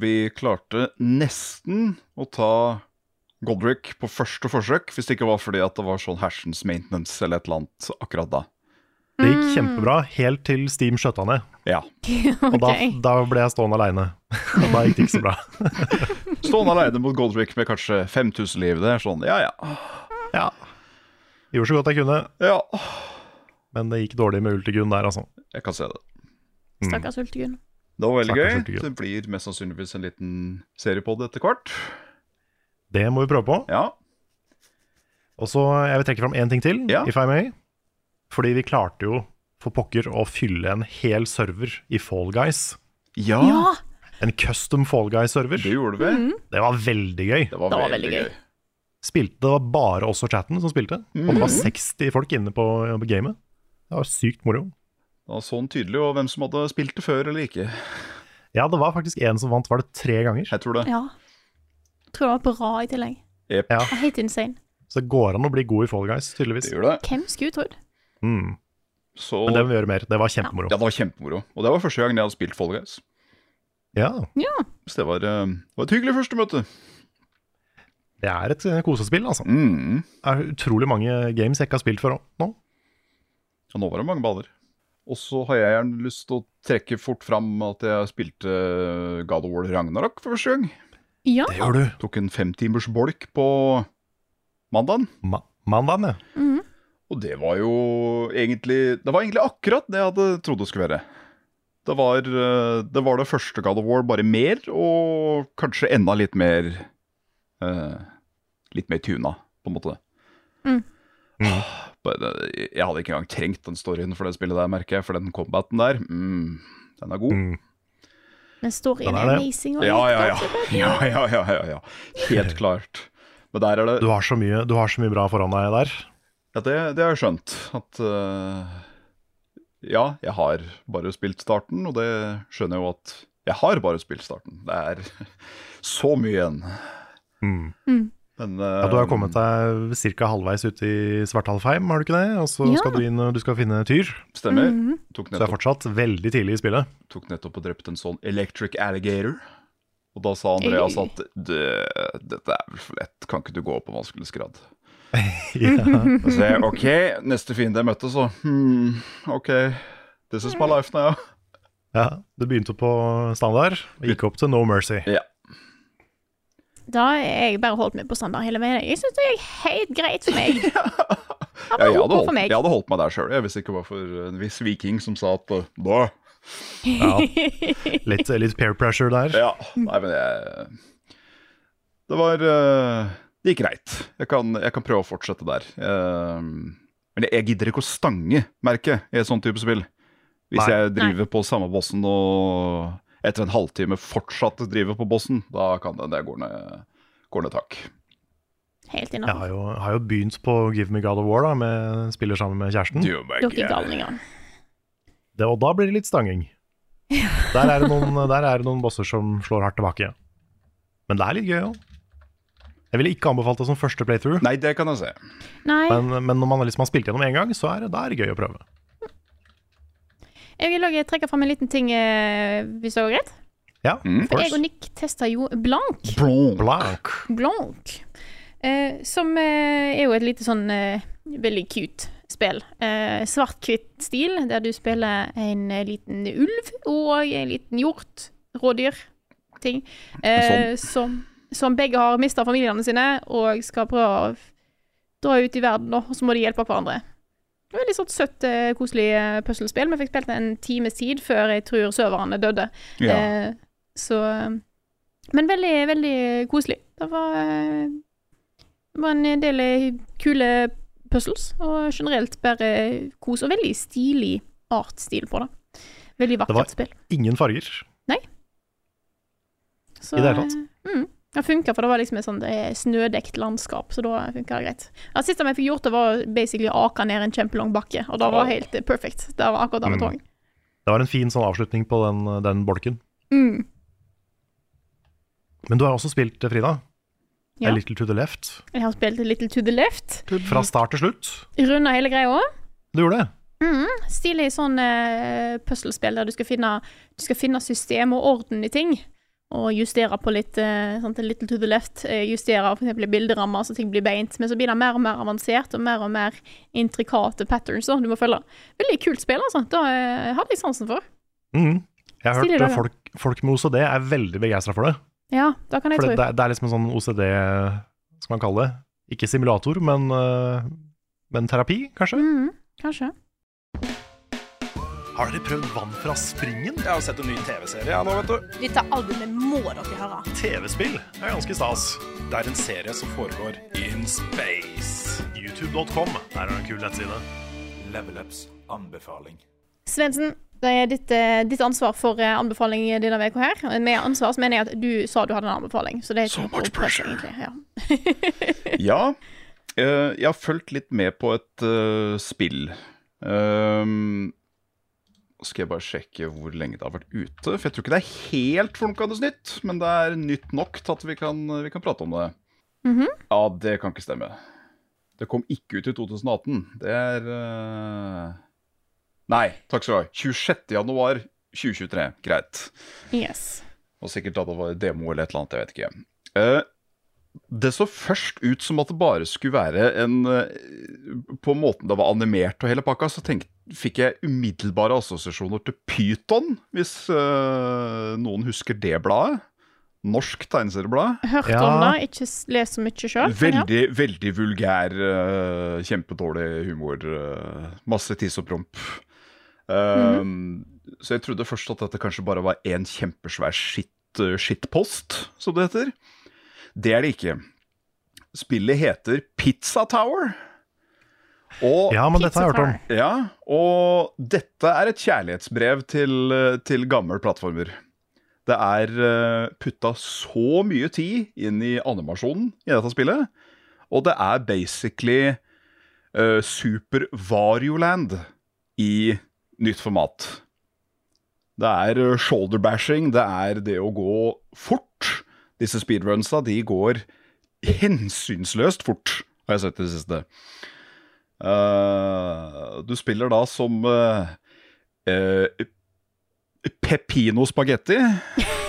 Vi klarte nesten å ta Godric på første forsøk, hvis det ikke var fordi at det var sånn hersens maintenance eller et eller annet akkurat da.
Det gikk kjempebra, helt til Steam skjøtta ned.
Ja.
Og da, da ble jeg stående aleine. Og da gikk det ikke så bra.
Stående alene mot Godric med kanskje 5000 liv, det er sånn, ja ja.
Ja. Gjorde så godt jeg kunne,
Ja,
men det gikk dårlig med Ultigun der, altså.
jeg kan se det.
Stakkars Ultigun.
Det var veldig
Stakkars
gøy.
Ultigun.
Det blir mest sannsynligvis en liten seriepod etter hvert.
Det må vi prøve på.
Ja.
Og så Jeg vil trekke fram én ting til,
Ja.
if I may. Fordi vi klarte jo for pokker å fylle en hel server i Fall Guys.
Ja,
Ja!
En custom Fall Guys-server.
det gjorde vi.
Det var veldig gøy.
Det var,
Det var
veldig, gøy.
gøy.
Spilte, det var bare oss og chatten som spilte. Og det var 60 folk inne på, på gamet. Det var sykt moro.
Det var sånn tydelig og hvem som hadde spilt det før eller ikke.
Ja, det var faktisk en som vant, var det tre ganger?
Jeg tror det.
ja. Tror det var bra i tillegg.
Yep.
Ja.
Helt insane.
Så det går an å bli god i Fall Guys, tydeligvis.
det gjør det.
Hvem skulle trodd?
Mm.
Så
Men det må vi gjøre mer. Det var kjempemoro.
Ja, det var kjempemoro. Og det var første gang jeg hadde spilt Fall Guys.
Ja, ja.
Så det var, eh, det var et hyggelig første møte.
det er et eh, kosespill, altså.
Mm.
Det er utrolig mange games jeg ikke har spilt før nå.
Og nå var det mange baller. Og så har jeg gjerne lyst til å trekke fort fram at jeg spilte God of War Ragnarok for første gang.
Ja.
Det gjør du.
Tok en femtimers bolk på mandagen.
Ma mandagen, ja.
Og det var jo egentlig Det var egentlig akkurat det jeg hadde trodd det skulle være. Det var, eh, det var det første God of War, bare mer, og kanskje enda litt mer eh, Litt mer tuna, på en måte.
Mm.
Bare, jeg hadde ikke engang trengt den storyen for det spillet der, merker jeg. For den combaten der, mm, den er god.
Mm.
Men storyen
er
er amazing. Og
Ja, ja, ja. ja, ja, ja, ja, ja. Helt klart. Men der er det
Du har så mye, du har så mye bra foran deg der.
Ja, det, det har jeg skjønt. At uh, Ja, jeg har bare spilt starten, og det skjønner jeg jo at jeg har bare spilt starten. Det er så mye igjen.
Mm.
Men
Ja, du har kommet deg ca. halvveis ut i Svartalfheim, har du ikke det? Og så
Ja.
skal du inn og du skal finne Tyr.
Stemmer.
Mhm.
Tok
Så det er fortsatt veldig tidlig i spillet.
tok nettopp og drept en sånn electric alligator. Og da sa Andreas at dette er vel for lett, kan ikke du gå på vanskelighetsgrad?
Ja.
Så jeg, ok, neste fiende jeg møtte, så hmm, ok, this is my life now.
ja, Du begynte på standard og gikk opp til No Mercy.
Ja.
Da har jeg bare holdt meg på standard hele veien. Jeg syns det er helt greit for meg.
Ja, jeg, hadde holdt,
for meg.
jeg hadde holdt meg der sjøl, hvis ikke var for en viss viking som sa at da
Ja. Litt, litt peer pressure der.
Ja, nei, men jeg Det var uh, Det gikk greit. Jeg kan, jeg kan prøve å fortsette der. Eh, men jeg, gidder ikke å stange, merket i et sånt type spill. Hvis
Nei.
jeg driver på samme bossen og etter en halvtime fortsatt driver på bossen, da kan det det går ned, går ned takk.
Helt
Jeg har jo, har jo begynt på Give Me God of War, da, med, spiller sammen med kjæresten.
Du, er
galninger.
Det, og da blir det litt stanging. Der er, det noen, der er det noen bosser som slår hardt tilbake. Men det er litt gøy òg. Jeg ville ikke anbefalt det som første playthrough,
Nei, det kan jeg se.
Nei,
men, men når man liksom har spilt gjennom én gang, så er det, da er det gøy å prøve.
Jeg vil også trekke fram en liten ting, eh, hvis det går greit.
Ja,
Mm.
For jeg og. Nick testa jo Blank.
Blank.
Blank. Eh, som eh, er jo et lite sånn eh, veldig cute spill. Eh, Svart-hvitt stil, der du spiller en eh, liten ulv og en liten hjort. Rådyr. Ting. Sånn. som, som begge har mista familiene sine og skal prøve å dra ut i verden, og så må de hjelpe hverandre. Det var Veldig sånn søtt, eh, koselig eh, puslespill. Vi fikk spilt det en times tid før jeg tror serverne døde.
Ja.
Eh, så Men veldig, veldig koselig. Det var, eh, det var en del eh, kule puzzles, og generelt bare kos. Og veldig stilig artstil på det. Veldig vakkert spill.
Det var-
spill.
Ingen farger.
Så,
i det hele tatt.
eh, Mm, det funka, for det var liksom et sånt eh, snødekt landskap, så da funka det greit. Det siste vi fikk gjort, det var basically å ake ned en kjempelang bakke, og det var helt eh, perfect. Det var akkurat det vi
Mm.
trang.
Det var en fin sånn avslutning på den, den bolken.
Mm.
Men du har også spilt, Frida,
Ja.
A Little to the Left.
Jeg har spilt A Little to the Left.
Fra start til slutt.
Runda hele greia.
Du gjorde det?
Mm, stilig sånn uh, puslespill der du skal, finne, du skal finne system og orden i ting. Og justere på litt sånn little to the left. eh, justere i bilderammer så ting blir beint. Men så blir det mer og mer avansert og mer og mer intrikate patterns da, du må følge. Veldig kult spill, altså. Det uh, hadde jeg sansen for.
Mm. Jeg har
Stilig
hørt
dag,
folk, folk med OCD er veldig begeistra for det.
Ja, da kan jeg
For
tro.
det, det, er- liksom en sånn OCD, skal man kalle det. Ikke simulator, men, eh, men terapi, kanskje?
Mm, kanskje.
Har dere prøvd Vann fra springen?
Jeg har sett en ny TV-serie ja, nå, vet du.
Dette albumet må dere høre.
TV-spill er ganske stas.
Det er en serie som foregår in space.
YouTube.com, der er det en kul nettside.
Level Ups anbefaling.
Svendsen, det er ditt, eh, ditt ansvar for eh, anbefaling denne uka her. Med ansvar så mener jeg at du sa du hadde en anbefaling, så det er
So much pressure.
egentlig. Ja.
Ja, eh, jeg har fulgt litt med på et uh, spill. Um, skal jeg bare sjekke hvor lenge det har vært ute. For jeg tror ikke det er helt flunkende nytt, men det er nytt nok til at vi kan, vi kan prate om det.
Mhm.
Ja, det kan ikke stemme. Det kom ikke ut i 2018. Det er uh... Nei, takk skal du ha. 26. januar 2023. Greit.
Yes.
Og sikkert da det var demo eller et eller annet, jeg vet ikke. Uh, det så først ut som at det bare skulle være en eh, På måten det var animert og hele pakka, så tenk, fikk jeg umiddelbare assosiasjoner til Pyton, hvis uh, noen husker det bladet. Norsk tegneserieblad.
Hørt
Ja.
om det, ikke lest så mye sjøl.
Veldig, veldig vulgær, uh, kjempedårlig humor. Uh, masse tiss og promp. Eh, Så jeg trodde først at dette kanskje bare var en kjempesvær skittpost, shitpost, som det heter. Det er det ikke. Spillet heter Pizza Tower. Og
Ja, men dette har jeg hørt om.
ja, og dette er et kjærlighetsbrev til, eh, til gamle plattformer. Det er eh, putta så mye tid inn i animasjonen i dette spillet, og det er basically uh, Super Varioland i nytt format. Det er shoulder bashing, det er det å gå fort. Disse speedrunsa, de går hensynsløst fort, har jeg sett i det siste. Eh, du spiller da som uh, uh, Pepino Spagetti,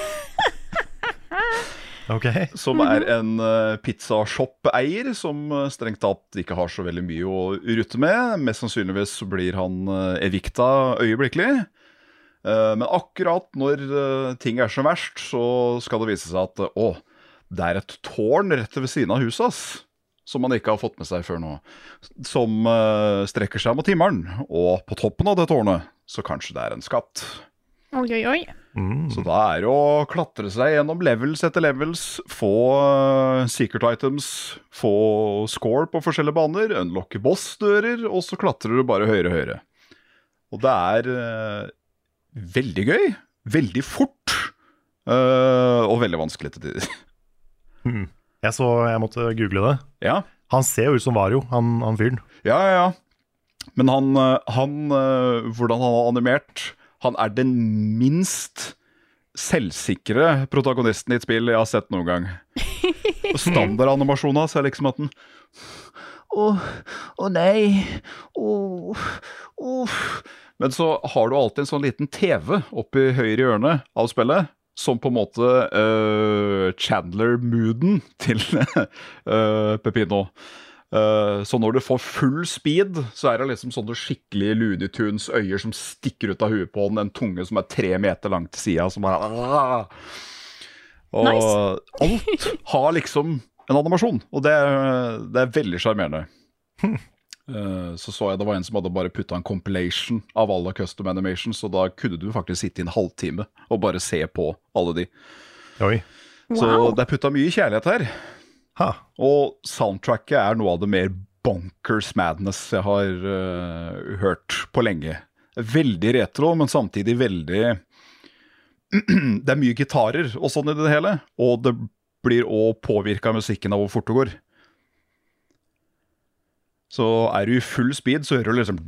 Okay.
som er en uh, pizzashop-eier som eh, strengt tatt ikke har så veldig mye å rutte med. Mest sannsynligvis så blir han uh, evikta øyeblikkelig. Uh, men akkurat når uh, ting er som verst, så skal det vise seg at eh, å, det er et tårn rett ved siden av huset hans. Som man ikke har fått med seg før nå. Som uh, strekker seg mot himmelen. Og på toppen av det tårnet så kanskje det er en skatt.
Oi, oi, oi.
Mm.
Så da er det å klatre seg gjennom levels etter levels, få uh, secret items, få score på forskjellige baner, unlocke boss-dører, og så klatrer du bare høyere og høyere. Og det er uh, veldig gøy, veldig fort, eh, og veldig vanskelig til tider.
Mm. Jeg så jeg måtte google det.
Ja,
Han ser jo ut som Vario, han, han fyren.
ja, ja. ja. Men han, eh, han eh, Hvordan han har animert Han er den minst selvsikre protagonisten i et spill jeg har sett noen gang. Standardanimasjonen hans er liksom at den Å, å nei. Å, å. Men så har du alltid en sånn liten TV oppi høyre hjørne av spillet. Som på en måte uh, Chandler-mooden til uh, Pepino. Uh, så når du får full speed, så er det liksom sånne skikkelige Lunitunes-øyer som stikker ut av huet på den, en tunge som er tre meter lang til sida, som bare Og alt har liksom en animasjon, og det, er- det er veldig sjarmerende. Eh, Så så jeg det var en som hadde bare putta en compilation av alle custom animations, og da kunne du faktisk sitte i en halvtime og bare se på alle de.
Oi.
Så
Wow.
det er putta mye kjærlighet her.
Ha.
Og soundtracket er noe av det mer bonkers madness jeg har uh, hørt på lenge. Veldig retro, men samtidig veldig Det er mye gitarer og sånn i det hele, og det blir òg påvirka av musikken av hvor fort det går. Så er du i full speed, så hører du liksom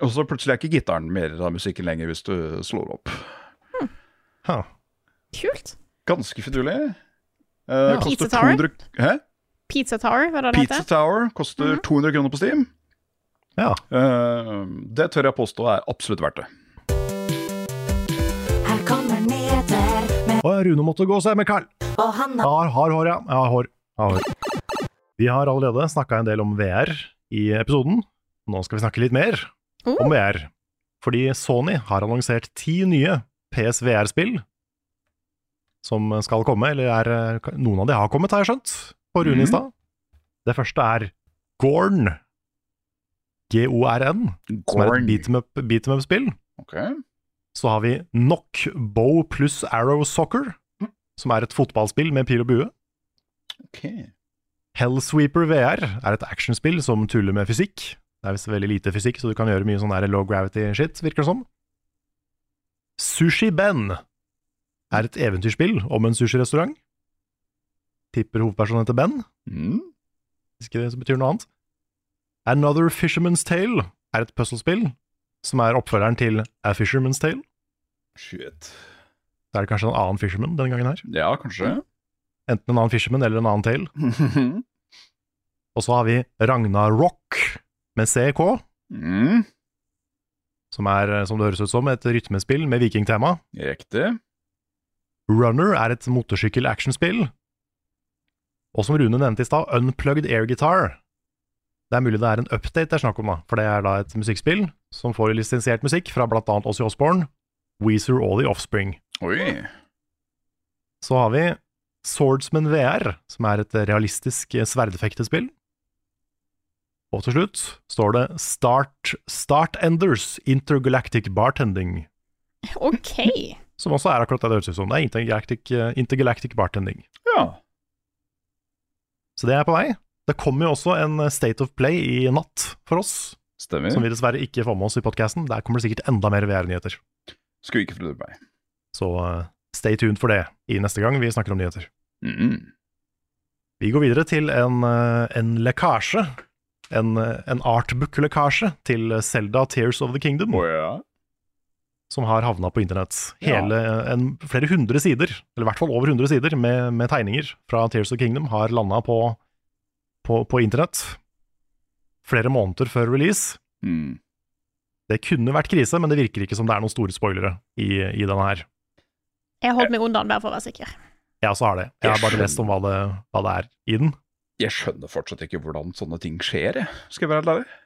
Og så plutselig er ikke gitaren mer av musikken lenger hvis du slår opp.
Ha.
Kult.
Ganske finurlig. Eh,
Ja. Pizza Tower?
200 Hæ?
Pizza Tower, hva er det det
Pizza
heter?
Tower koster 200 kroner på Steam.
Ja.
Eh, det tør jeg påstå er absolutt verdt det.
Her kommer nyheter med
Og Rune måtte gå seg med Carl.
Og han
Har, har hår, ja. ja hår. Har hår. Vi har allerede snakka en del om VR i episoden. Nå skal vi snakke litt mer
Oh.
om VR. Fordi Sony har annonsert ti nye PSVR-spill som skal komme, eller er, noen av de har kommet, har jeg skjønt, på Rune i stad. Det første er Gorn. G-O-R-N, som er et beat 'em up- beat up-spill. Så har vi Knock Bow pluss Arrow Soccer, som er et fotballspill med pil og bue.
ok.
Hellsweeper VR er et actionspill som tuller med fysikk. Det er visst veldig lite fysikk, så du kan gjøre mye sånn der low gravity shit, virker det som. Sushi Ben er et eventyrspill om en sushirestaurant. Tipper hovedpersonen heter Ben,
Mm.
hvis ikke det betyr noe annet. Another Fisherman's Tale er et puslespill som er oppfølgeren til A Fisherman's Tale.
Shit.
Det er det kanskje en annen Fisherman denne gangen her.
Ja, kanskje.
Enten en annen Fisherman eller en annen Tale. Og så har vi Ragnarok med CK,
mm.
som er, som det høres ut som, et rytmespill med vikingtema.
Riktig.
Runner er et motorsykkel-actionspill. Og som Rune nevnte i stad, Unplugged Air Guitar. Det er mulig det er en update det er snakk om, da, for det er da et musikkspill som får lisensiert musikk fra blant annet Ossie Osborne, Weezer og The Offspring.
Oi.
Så har vi Swordsman VR, som er et realistisk sverdfektespill. Og til slutt står det Start, Start Enders Intergalactic Bartending,
OK.
som også er akkurat det det høres ut som. Det er Intergalactic, eh, Intergalactic Bartending.
Ja.
Så det er på vei. Det kommer jo også en State of Play i natt for oss,
Stemmer.
som vi dessverre ikke får med oss i podkasten. Der kommer det sikkert enda mer VR-nyheter.
Skulle ikke forundre meg.
Så eh, stay tuned for det i neste gang vi snakker om nyheter.
Mm.
Vi går videre til en, eh, en lekkasje. En, eh, en artbook-lekkasje til Selda Tears of the Kingdom,
Oh, ja.
som har havna på internett. Hele, eh, en, flere hundre sider, eller i hvert fall over hundre sider, med, med tegninger fra Tears of the Kingdom har landa på, på, på internett. Flere måneder før release.
Mm.
Det kunne vært krise, men det virker ikke som det er noen store spoilere i, i denne her.
Jeg holdt meg unna den bare for å være sikker.
Jeg også har det. Jeg har bare lest om hva det, hva det er i den.
Jeg skjønner fortsatt ikke hvordan sånne ting skjer, jeg. Skal jeg være helt ærlig.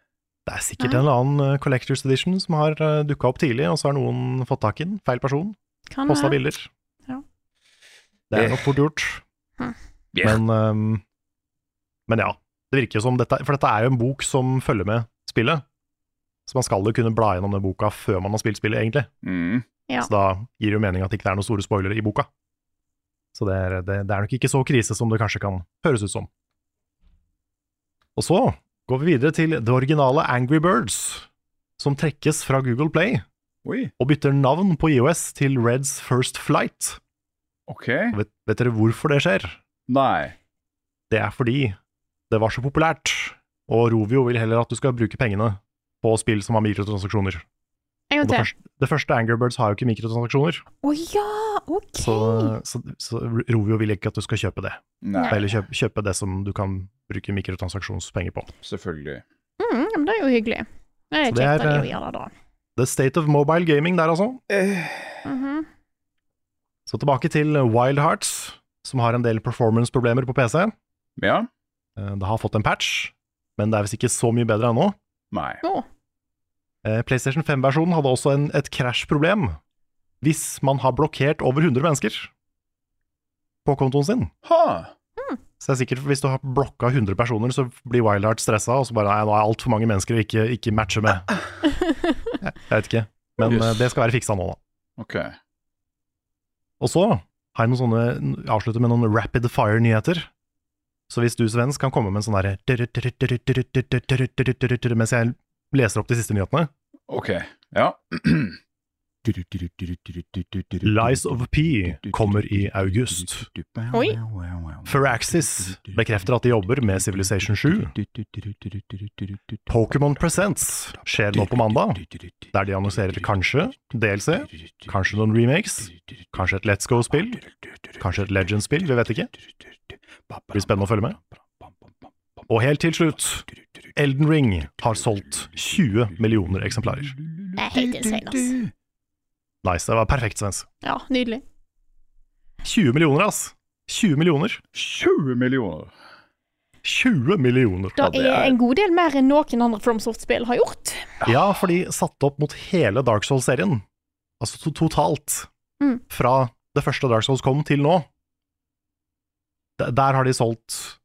Det er sikkert en eller annen eh, Collectors Edition som har uh, dukka opp tidlig, og så har noen fått tak i den. Feil person.
Kan
Posta bilder.
Ja.
Det er nok fort gjort.
Yeah.
Men, ehm, men ja. Det virker jo som dette For dette er jo en bok som følger med spillet. Så man skal jo kunne bla gjennom den boka før man har spilt spillet, egentlig.
Mm.
Ja.
Så da gir det jo mening at det ikke er noen store spoilere i boka. Så det er, det, det er nok ikke så krise som det kanskje kan høres ut som. Og så går vi videre til det originale Angry Birds, som trekkes fra Google Play
Oi,
og bytter navn på IOS til Reds First Flight.
ok.
Vet, vet dere hvorfor det skjer?
Nei.
Det er fordi det var så populært, og Rovio vil heller at du skal bruke pengene på spill som har mikrotransaksjoner. Det, første, det første Angry Birds har jo ikke mikrotransaksjoner,
Oh, ja, OK.
så, så, så Rovio vil ikke at du skal kjøpe det.
Nei,
Eller kjøpe, kjøpe det som du kan bruke mikrotransaksjonspenger på.
selvfølgelig.
Mm, men det er jo hyggelig. Det er
Så det
kjekt
er,
de å
eh,
det, da.
The State of Mobile Gaming der, altså.
Mhm.
Så tilbake til Wild Hearts, som har en del performance-problemer på PC.
Ja?
Eh, Det har fått en patch, men det er visst ikke så mye bedre ennå.
Nei.
Eh, PlayStation 5-versjonen hadde også en, et crash-problem hvis man har blokkert over 100 mennesker på kontoen sin.
Ha!
Så det er sikkert hvis du har blokka 100 personer, så blir Wildheart stressa, og så bare nei, nå er altfor mange mennesker å ikke, ikke matche med. Jeg vet ikke. Men
Yes.
eh, det skal være fiksa nå, da.
Ok.
Og så har jeg noen sånne avslutter med noen rapid fire-nyheter. Så hvis du, Svens, kan komme med en sånn derre mens jeg leser opp de siste nyhetene.
Ok. Ja.
Lies of P kommer i august.
Oi.
Firaxis bekrefter at de jobber med Civilization 7. Pokémon Presents skjer nå på mandag, der de annonserer kanskje DLC, kanskje noen remakes, kanskje et Let's Go-spill, kanskje et Legends-spill, vi vet ikke. Det blir spennende å følge med. Og helt til slutt, Elden Ring har solgt 20 millioner eksemplarer.
det er helt insane, ass.
Nice, det var perfekt, Svens.
Ja, nydelig.
20 millioner, ass! 20 millioner.
20 millioner.
20 millioner.
Det
det
er
er-
en god del mer enn noen andre FromSoft-spill har gjort.
Ja, for de satt opp mot hele Dark Souls-serien, altså to totalt,
Mm.
fra det første Dark Souls kom til nå, d- der har de solgt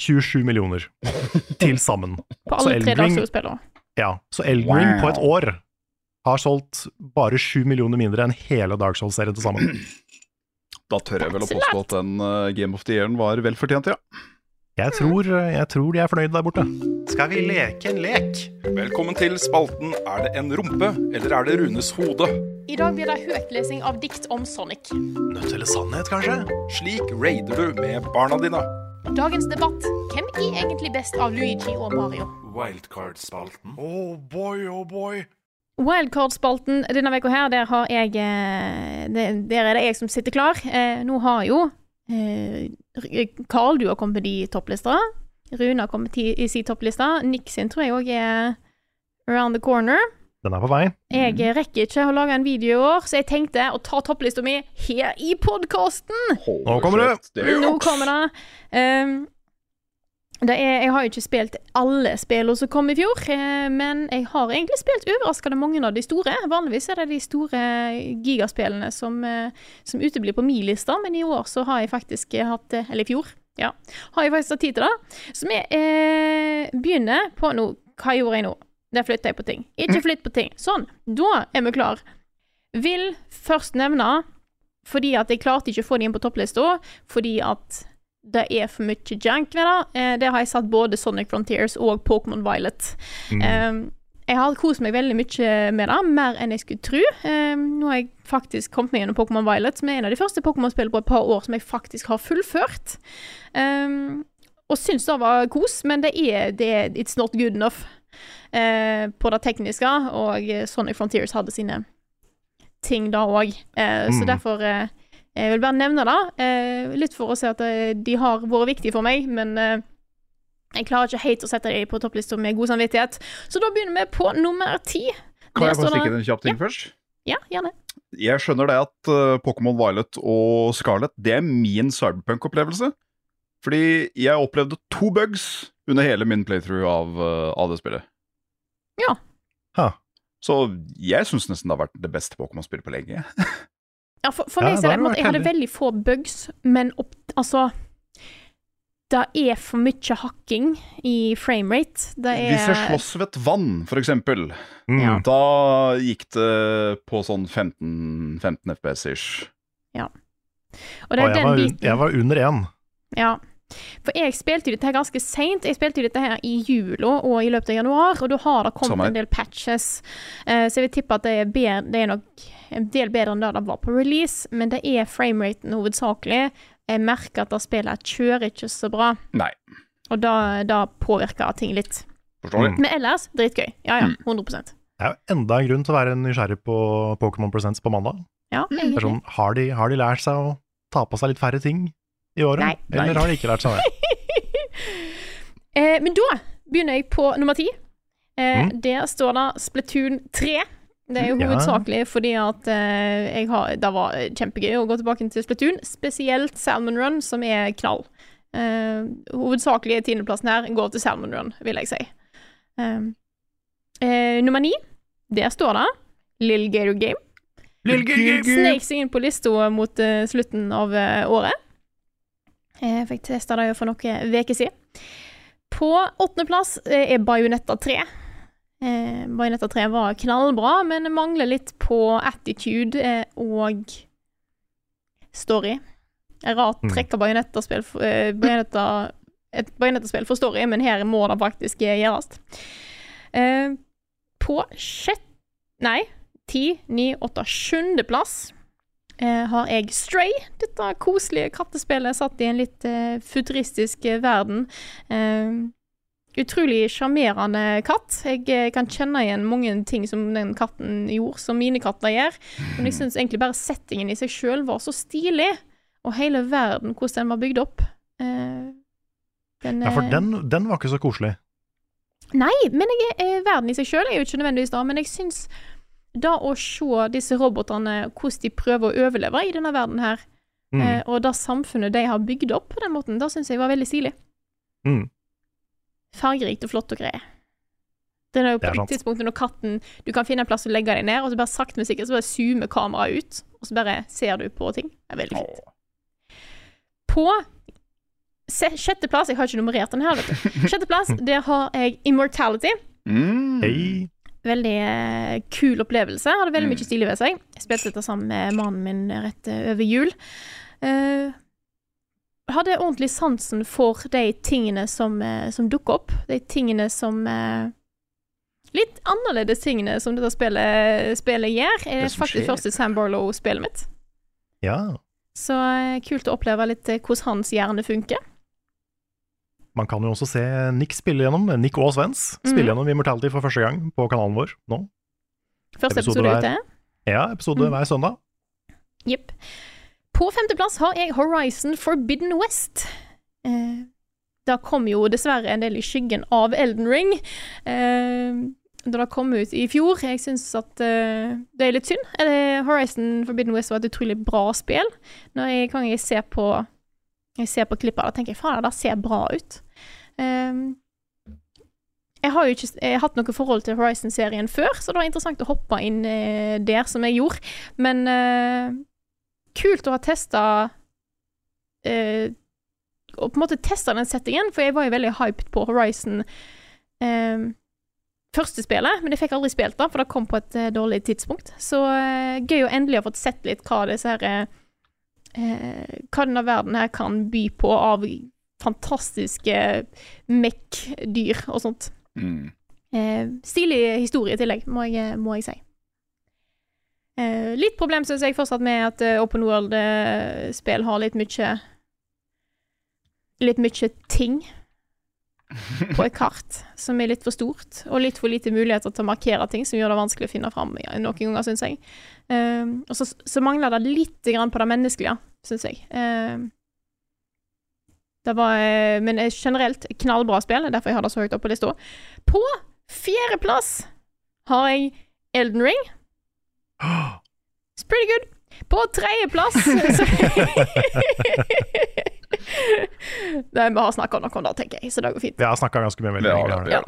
27 millioner til sammen.
På alle tre Dark
Ja, så Elden Ring på et år har solgt bare 7 millioner mindre enn hele Dark Souls-serien til sammen.
Da tør jeg vel å påstå at den eh, Game of the Year-en var vel fortjent, ja.
Jeg tror, jeg tror de er fornøyde der borte. Skal vi leke en lek?
Velkommen til spalten Er det en rumpe, eller er det Runes hode?
I dag blir det høytlesing av dikt om Sonic.
Nødt eller sannhet, kanskje?
Slik raider du med barna dine.
Dagens debatt hvem er egentlig best av Luigi og Mario?
Wildcard-spalten.
Oh boy, oh boy.
Wildcard-spalten denne uka her, der har jeg eh, Der er det jeg som sitter klar. Eh, nå har jo eh, Carl, du har kommet med de topplista. Rune har kommet i, i sin toppliste. Nick sin tror jeg òg er around the corner.
Den er på vei.
Jeg rekker ikke å lage en video i år, så jeg tenkte å ta topplista mi her i podkasten.
Nå kommer det.
Det
Nå kommer det. Um, Det er, jeg har jo ikke spilt alle spillene som kom i fjor, eh, men jeg har egentlig spilt overraskende mange av de store. Vanligvis er det de store gigaspillene som, eh, som uteblir på min liste, men i år så har jeg faktisk hatt eh, Eller i fjor, ja. Har jeg faktisk hatt tid til det. Så vi eh, begynner på nå. Hva gjorde jeg nå? Der flytter jeg på ting. Ikke flytt på ting. Sånn. Da er vi klar. Vil først nevne, fordi at jeg klarte ikke å få det inn på topplista, fordi at det er for mye junk ved det. Eh, det har jeg satt både Sonic Frontiers og Pokémon Violet. Eh, jeg har kost meg veldig mye med det, mer enn jeg skulle tro. Eh, nå har jeg faktisk kommet meg gjennom Pokémon Violet, som er en av de første Pokémon-spillene på et par år som jeg faktisk har fullført. Eh, og syns det var kos, men det er, det er It's not good enough eh, på det tekniske, og Sonic Frontiers hadde sine ting da òg. Eh, Så
Mm.
derfor eh, Jeg vil bare nevne det, eh, litt for å si at eh, de har vært viktige for meg, men jeg klarer ikke helt å sette dem på topplista med god samvittighet. Så da begynner vi på nummer ti.
Kan jeg få stikke inn en kjapp ting først?
Ja, gjerne.
Jeg skjønner det at uh, Pokémon Violet og Scarlet Det er min cyberpunk-opplevelse. Fordi jeg opplevde to bugs under hele min playthrough av, eh, av det spillet.
Ja.
Ha.
Så jeg syns nesten det har vært det beste Pokémon-spillet på lenge.
Ja, for, for
Ja,
meg så er det på Jeg hadde veldig få bugs, men opp, altså Det er for mye hakking i framerate. Det er
Hvis jeg slåss ved et vann, for eksempel,
Mm.
Da gikk det på sånn 15, 15 FPS-ish.
Og det er
jeg
den
var,
biten.
jeg var under én.
Ja. For jeg spilte jo dette her ganske seint. Jeg spilte jo dette her i jula og i løpet av januar, og da har det kommet
Samme
en del patches. Uh, så jeg vil tippe at det er, bedre, det er nok en del bedre enn det det var på release, men det er frameraten hovedsakelig. Jeg merker at det spillet kjører ikke så bra,
Nei,
og da, da påvirker ting litt.
forstår du?
Mm.
Men ellers dritgøy. Ja ja,
Mm.
100
Det er jo enda en grunn til å være nysgjerrig på Pokémon Presents på mandag.
Ja,
Det er
egentlig.
sånn, har, de, har de lært seg å ta på seg litt færre ting i året?
Nei.
Eller har de ikke lært seg det?
Eh, men da begynner jeg på nummer ti. Eh,
Mm.
Der står det Splatoon 3. Det er jo
Ja.
hovedsakelig fordi at eh, jeg har, det var kjempegøy å gå tilbake til Splatoon. Spesielt Salmon Run, som er knall. Eh, hovedsakelig tiendeplassen her går til Salmon Run, vil jeg si. Eh, eh, nummer ni, der står det Lill Gator Game. Snek seg inn på lista mot uh, slutten av uh, året. Jeg fikk testa det for noen uker siden. På åttendeplass eh, er Bajonetta 3. Eh, Bajonetta 3 var knallbra, men mangler litt på attitude eh, og story. Rart
trekker
trekke bajonettaspill eh, bajonetta, et bajonettaspill for story, men her må det faktisk eh, gjøres. Eh, på sjette Nei, ti, ni, åtte, sjuendeplass eh, har jeg Stray. Dette koselige kattespillet satt i en litt eh, futuristisk eh, verden. Eh, utrolig sjarmerende katt. Jeg kan kjenne igjen mange ting som den katten gjorde, som mine katter gjør. Men jeg syns egentlig bare settingen i seg sjøl var så stilig. Og hele verden, hvordan den var bygd opp. Den,
Ja, for den, den var ikke så koselig.
Nei, men jeg, eh, verden i seg sjøl er jo ikke nødvendigvis det. Men jeg syns da å se disse robotene, hvordan de prøver å overleve i denne verden her,
Mm.
eh, og det samfunnet de har bygd opp på den måten, det syns jeg var veldig stilig.
Mm.
Fargerikt og flott og greier. Det er jo på et tidspunkt når katten Du kan finne en plass å legge deg ned, og så bare sakte, men sikkert så bare zoomer kameraet ut, og så bare ser du på ting. Det er veldig fint. På sjetteplass Jeg har ikke nummerert den her, vet du. Sjetteplass, der har jeg Immortality.
Mm.
Hei.
Veldig eh, kul opplevelse. Hadde veldig
Mm.
mye stilig ved seg. Jeg spilte dette sammen med mannen min rett eh, over jul. Uh, hadde ordentlig sansen for de tingene som, som dukker opp. De tingene som Litt annerledes tingene som dette spillet, spillet gjør.
Det er
faktisk
skjer.
første Sam Barlow-spillet mitt.
Ja.
Så kult å oppleve litt hvordan hans hjerne funker.
Man kan jo også se Nick spille gjennom, Nick og Svens spille
Mhm.
gjennom Immortality for første gang på kanalen vår nå.
Første
Episode
episode ute.
Ja, episode
Mm.
hver søndag.
Jepp. På femteplass har jeg Horizon Forbidden West. Eh, da kom jo dessverre en del i skyggen av Elden Ring. Eh, da det kom ut i fjor. Jeg syns at uh, det er litt synd. Eh, Horizon Forbidden West var et utrolig bra spill. Når jeg, kan jeg se på jeg ser på klippet, da tenker jeg faen, det ser bra ut. Um, jeg har jo ikke jeg har hatt noe forhold til Horizon-serien før, så det var interessant å hoppe inn eh, der som jeg gjorde. Men eh, kult å ha testa eh, Og på en måte testa den settingen, for jeg var jo veldig hyped på Horizon eh, første spillet, men jeg fikk aldri spilt det, for det kom på et eh, dårlig tidspunkt. Så eh, gøy å endelig ha fått sett litt hva disse her eh, Hva denne verden her kan by på av fantastiske MEC-dyr og sånt.
Mm.
Eh, stilig historie i tillegg, må jeg, må jeg si. Eh, litt problem syns jeg fortsatt med at uh, Open World-spill har litt mye Litt mye ting på et kart som er litt for stort, og litt for lite muligheter til å markere ting, som gjør det vanskelig å finne fram noen ganger, syns jeg. Eh, og så, så mangler det litt grann på det menneskelige, syns jeg. Eh, det var eh, Men eh, generelt knallbra spill, derfor jeg har det så høyt oppe på lista. På fjerdeplass har jeg Elden Ring. It's pretty good. På tredjeplass Nei, Vi har snakka nok om det, tenker jeg, så det går fint.
Vi har snakka ganske mye. om
det-.
Ja.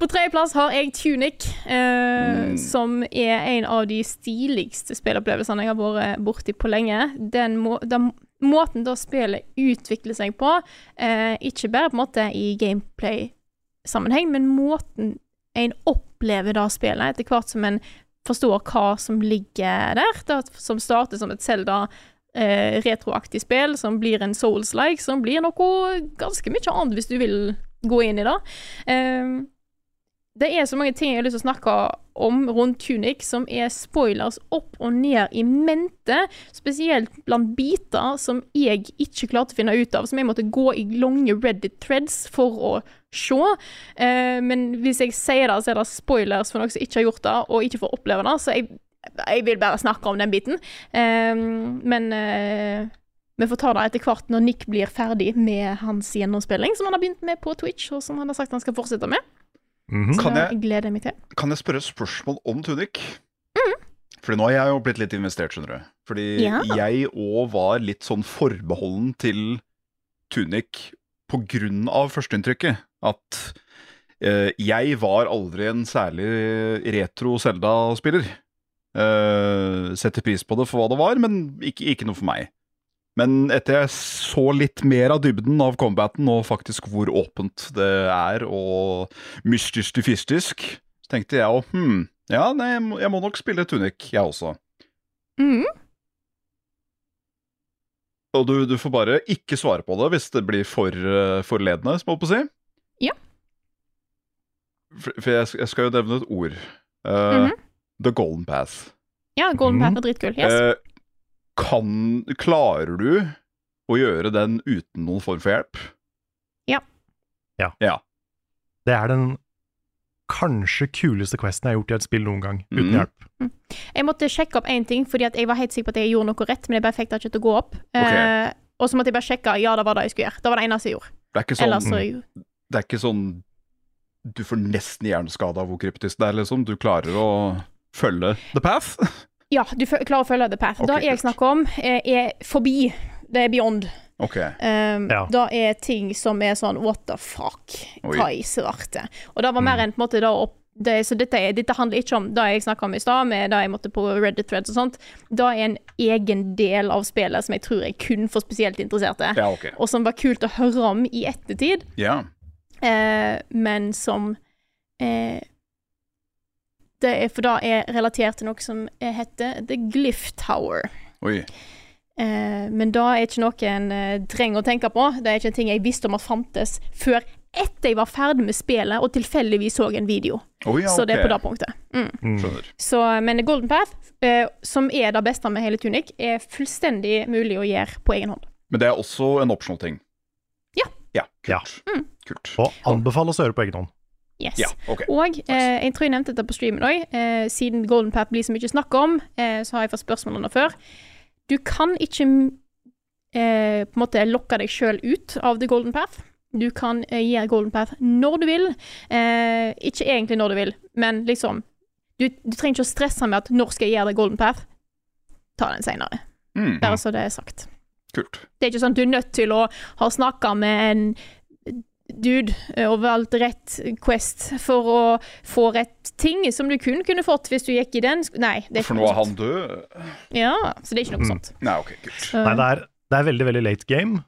På tredjeplass har jeg Tunic, eh,
Mm.
som er en av de stiligste spillopplevelsene jeg har vært borti på lenge. Den, må, den måten da spillet utvikler seg på, eh, ikke bare på en måte i gameplay-sammenheng, men måten en opplever da spillet, etter hvert som en forstår hva som ligger der, da, som starter som et Zelda eh, retroaktig spill, som blir en Souls-like, som blir noe ganske mye annet hvis du vil gå inn i det. Eh, det er så mange ting jeg har lyst til å snakke om rundt Tunic, som er spoilers opp og ned i mente, spesielt blant biter som jeg ikke klarte å finne ut av, som jeg måtte gå i lange Reddit-threads for å se. Eh, men hvis jeg sier det, så er det spoilers for noen som ikke har gjort det, og ikke får oppleve det, så jeg, jeg vil bare snakke om den biten. Eh, men eh, vi får ta det etter hvert når Nick blir ferdig med hans gjennomspilling, som han har begynt med på Twitch, og som han har sagt han skal fortsette med.
Mhm.
Så
Kan jeg-
gleder jeg meg til.
Kan jeg spørre spørsmål om Tunic?
Mm.
Fordi nå har jeg jo blitt litt investert, skjønner du. Fordi
Ja.
jeg òg var litt sånn forbeholden til Tunic på grunn av førsteinntrykket. At eh, jeg var aldri en særlig retro Zelda-spiller. Eh, setter pris på det for hva det var, men ikke, ikke noe for meg. Men etter jeg så litt mer av dybden av combaten, og faktisk hvor åpent det er, og mystisk-fistisk, så tenkte jeg òg hm, ja, nei, jeg må, nok spille Tunic, jeg også.
Mhm.
Og du, du får bare ikke svare på det hvis det blir for uh, forledende, som jeg på si.
Ja.
For, for jeg, jeg skal jo nevne et ord. Eh,
Mhm.
The Golden Path.
Ja, Golden
mm.
Path er dritkul. Yes.
Eh, kan Klarer du å gjøre den uten noen form for hjelp?
Det er den kanskje kuleste questen jeg har gjort i et spill noen gang, uten
mm.
hjelp.
Jeg måtte sjekke opp én ting, fordi at jeg var helt sikker på at jeg gjorde noe rett, men jeg bare fikk det ikke til å gå opp. Eh, og så måtte jeg bare sjekke ja, det var det jeg skulle gjøre. Det var det eneste jeg gjorde.
Det er ikke sånn,
Ellers så
det er ikke sånn Du får nesten hjerneskade av hvor kryptisk det er, liksom. Du klarer å følge the path.
Ja, du klarer å følge the path.
Okay,
det jeg snakker om, er, er forbi. Det er beyond.
Ok.
Um,
Ja.
Da er ting som er sånn what the fuck,
Oi.
hva i svarte. Og det var mer enn på en måte da opp det, Så dette, dette handler ikke om det jeg snakka om i stad, med det jeg måtte på Reddit threads og sånt. Det er en egen del av spillet som jeg tror jeg kun for spesielt interesserte.
Ja, okay.
Og som var kult å høre om i ettertid,
Ja.
eh, men som eh, det er, For det er relatert til noe som heter The Glyph Tower.
Oi.
Eh, men da er ikke noe en eh, trenger å tenke på. Det er ikke en ting jeg visste om at fantes før etter jeg var ferdig med spillet og tilfeldigvis så en video.
Oh, ja,
Så det er på det punktet. Mm.
Mm.
Så, men Golden Path, eh, som er det beste med hele Tunic, er fullstendig mulig å gjøre på egen hånd.
Men det er også en optional ting.
Ja.
Ja,
Ja.
Mm. Kult.
Og anbefales å gjøre på egen hånd.
Yes.
Ja, okay.
Og eh, jeg tror jeg nevnte dette på streamen òg. Eh, siden Golden Path blir så mye snakk om, eh, så har jeg fått spørsmål om det før. Du kan ikke eh, på en måte lokke deg sjøl ut av The Golden Path. Du kan eh, gjøre Golden Path når du vil. Eh, ikke egentlig når du vil, men liksom du, du trenger ikke å stresse med at 'når skal jeg gjøre det Golden Path'? Ta den seinere.
Mm,
Bare så det er sagt.
kult.
Det er ikke sånn at du er nødt til å ha snakka med en dude overalt rett Quest for å få rett ting som du kun kunne fått hvis du gikk i den Nei, det er
For nå er han død?
Ja, så det er ikke noe
Mm.
sånt.
Nei, ok, kult.
Uh,
Nei, det er, det er veldig, veldig late game.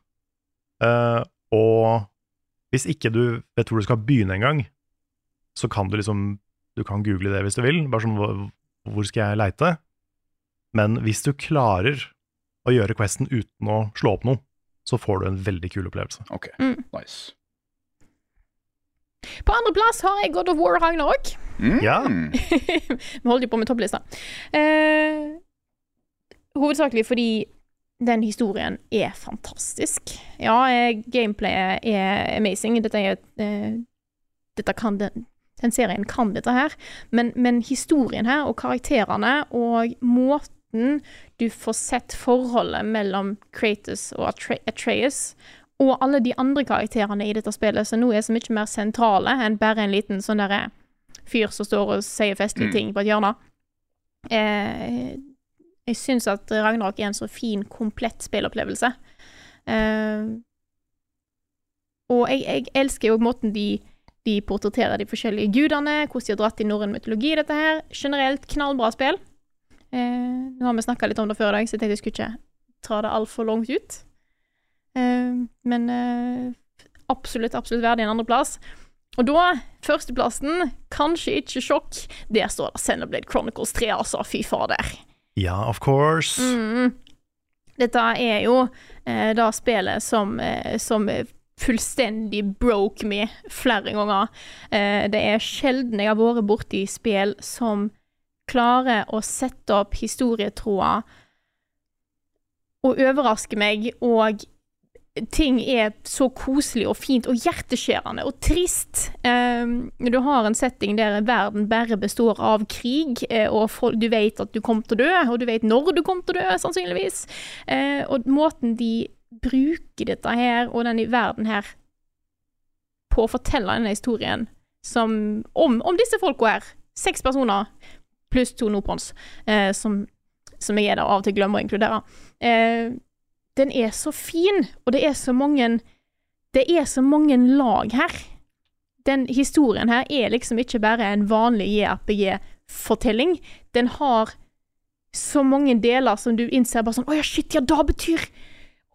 uh, og hvis ikke du vet hvor du skal begynne engang, så kan du liksom Du kan google det hvis du vil. Bare sånn hvor skal jeg leite? Men hvis du klarer å gjøre questen uten å slå opp noe, så får du en veldig kul opplevelse.
Ok,
Mm.
nice.
På andreplass har jeg God of War Ragnarok.
Mm.
Ja.
Vi holder jo på med topplista. Eh, hovedsakelig fordi den historien er fantastisk. Ja, eh, gameplayet er amazing. Dette er eh, Dette kan den, den serien kan dette her. Men, men historien her, og karakterene, og måten du får sett forholdet mellom Kratos og Atre- Atreus, og alle de andre karakterene i dette spillet, som nå er så mye mer sentrale enn bare en liten sånn derre fyr som står og sier festlige ting på et hjørne. Eh, jeg syns at Ragnarok er en så fin, komplett spillopplevelse. Eh, og jeg, jeg elsker jo måten de, de portretterer de forskjellige gudene, hvordan de har dratt i norrøn mytologi i dette her. Generelt knallbra spill. Eh, nå har vi snakka litt om det før i dag, så jeg tenkte jeg skulle ikke dra det altfor langt ut. Eh, men eh, absolutt, absolutt verdig en andreplass. Og da, førsteplassen, kanskje ikke sjokk, der står det Xenoblade Chronicles 3, altså. Fy fader.
Ja, of course.
Mm. Dette er jo eh, det spillet som, eh, som fullstendig broke me flere ganger. Eh, det er sjelden jeg har vært borti spill som klarer å sette opp historietroa og overraske meg, og ting er så koselig og fint og hjerteskjærende og trist. Um, du har en setting der verden bare består av krig, eh, og du vet at du kommer til å dø, og du vet når du kommer til å dø, sannsynligvis. Eh, og måten de bruker dette her, og denne verden her, på å fortelle denne historien som, om, om disse folka her. Seks personer pluss to Nopons, eh, som, som jeg er der av og til glemmer å inkludere. Eh, den er så fin, og det er så mange Det er så mange lag her. Den historien her er liksom ikke bare en vanlig JRPG-fortelling. Den har så mange deler som du innser bare sånn Å ja, shit, ja, da betyr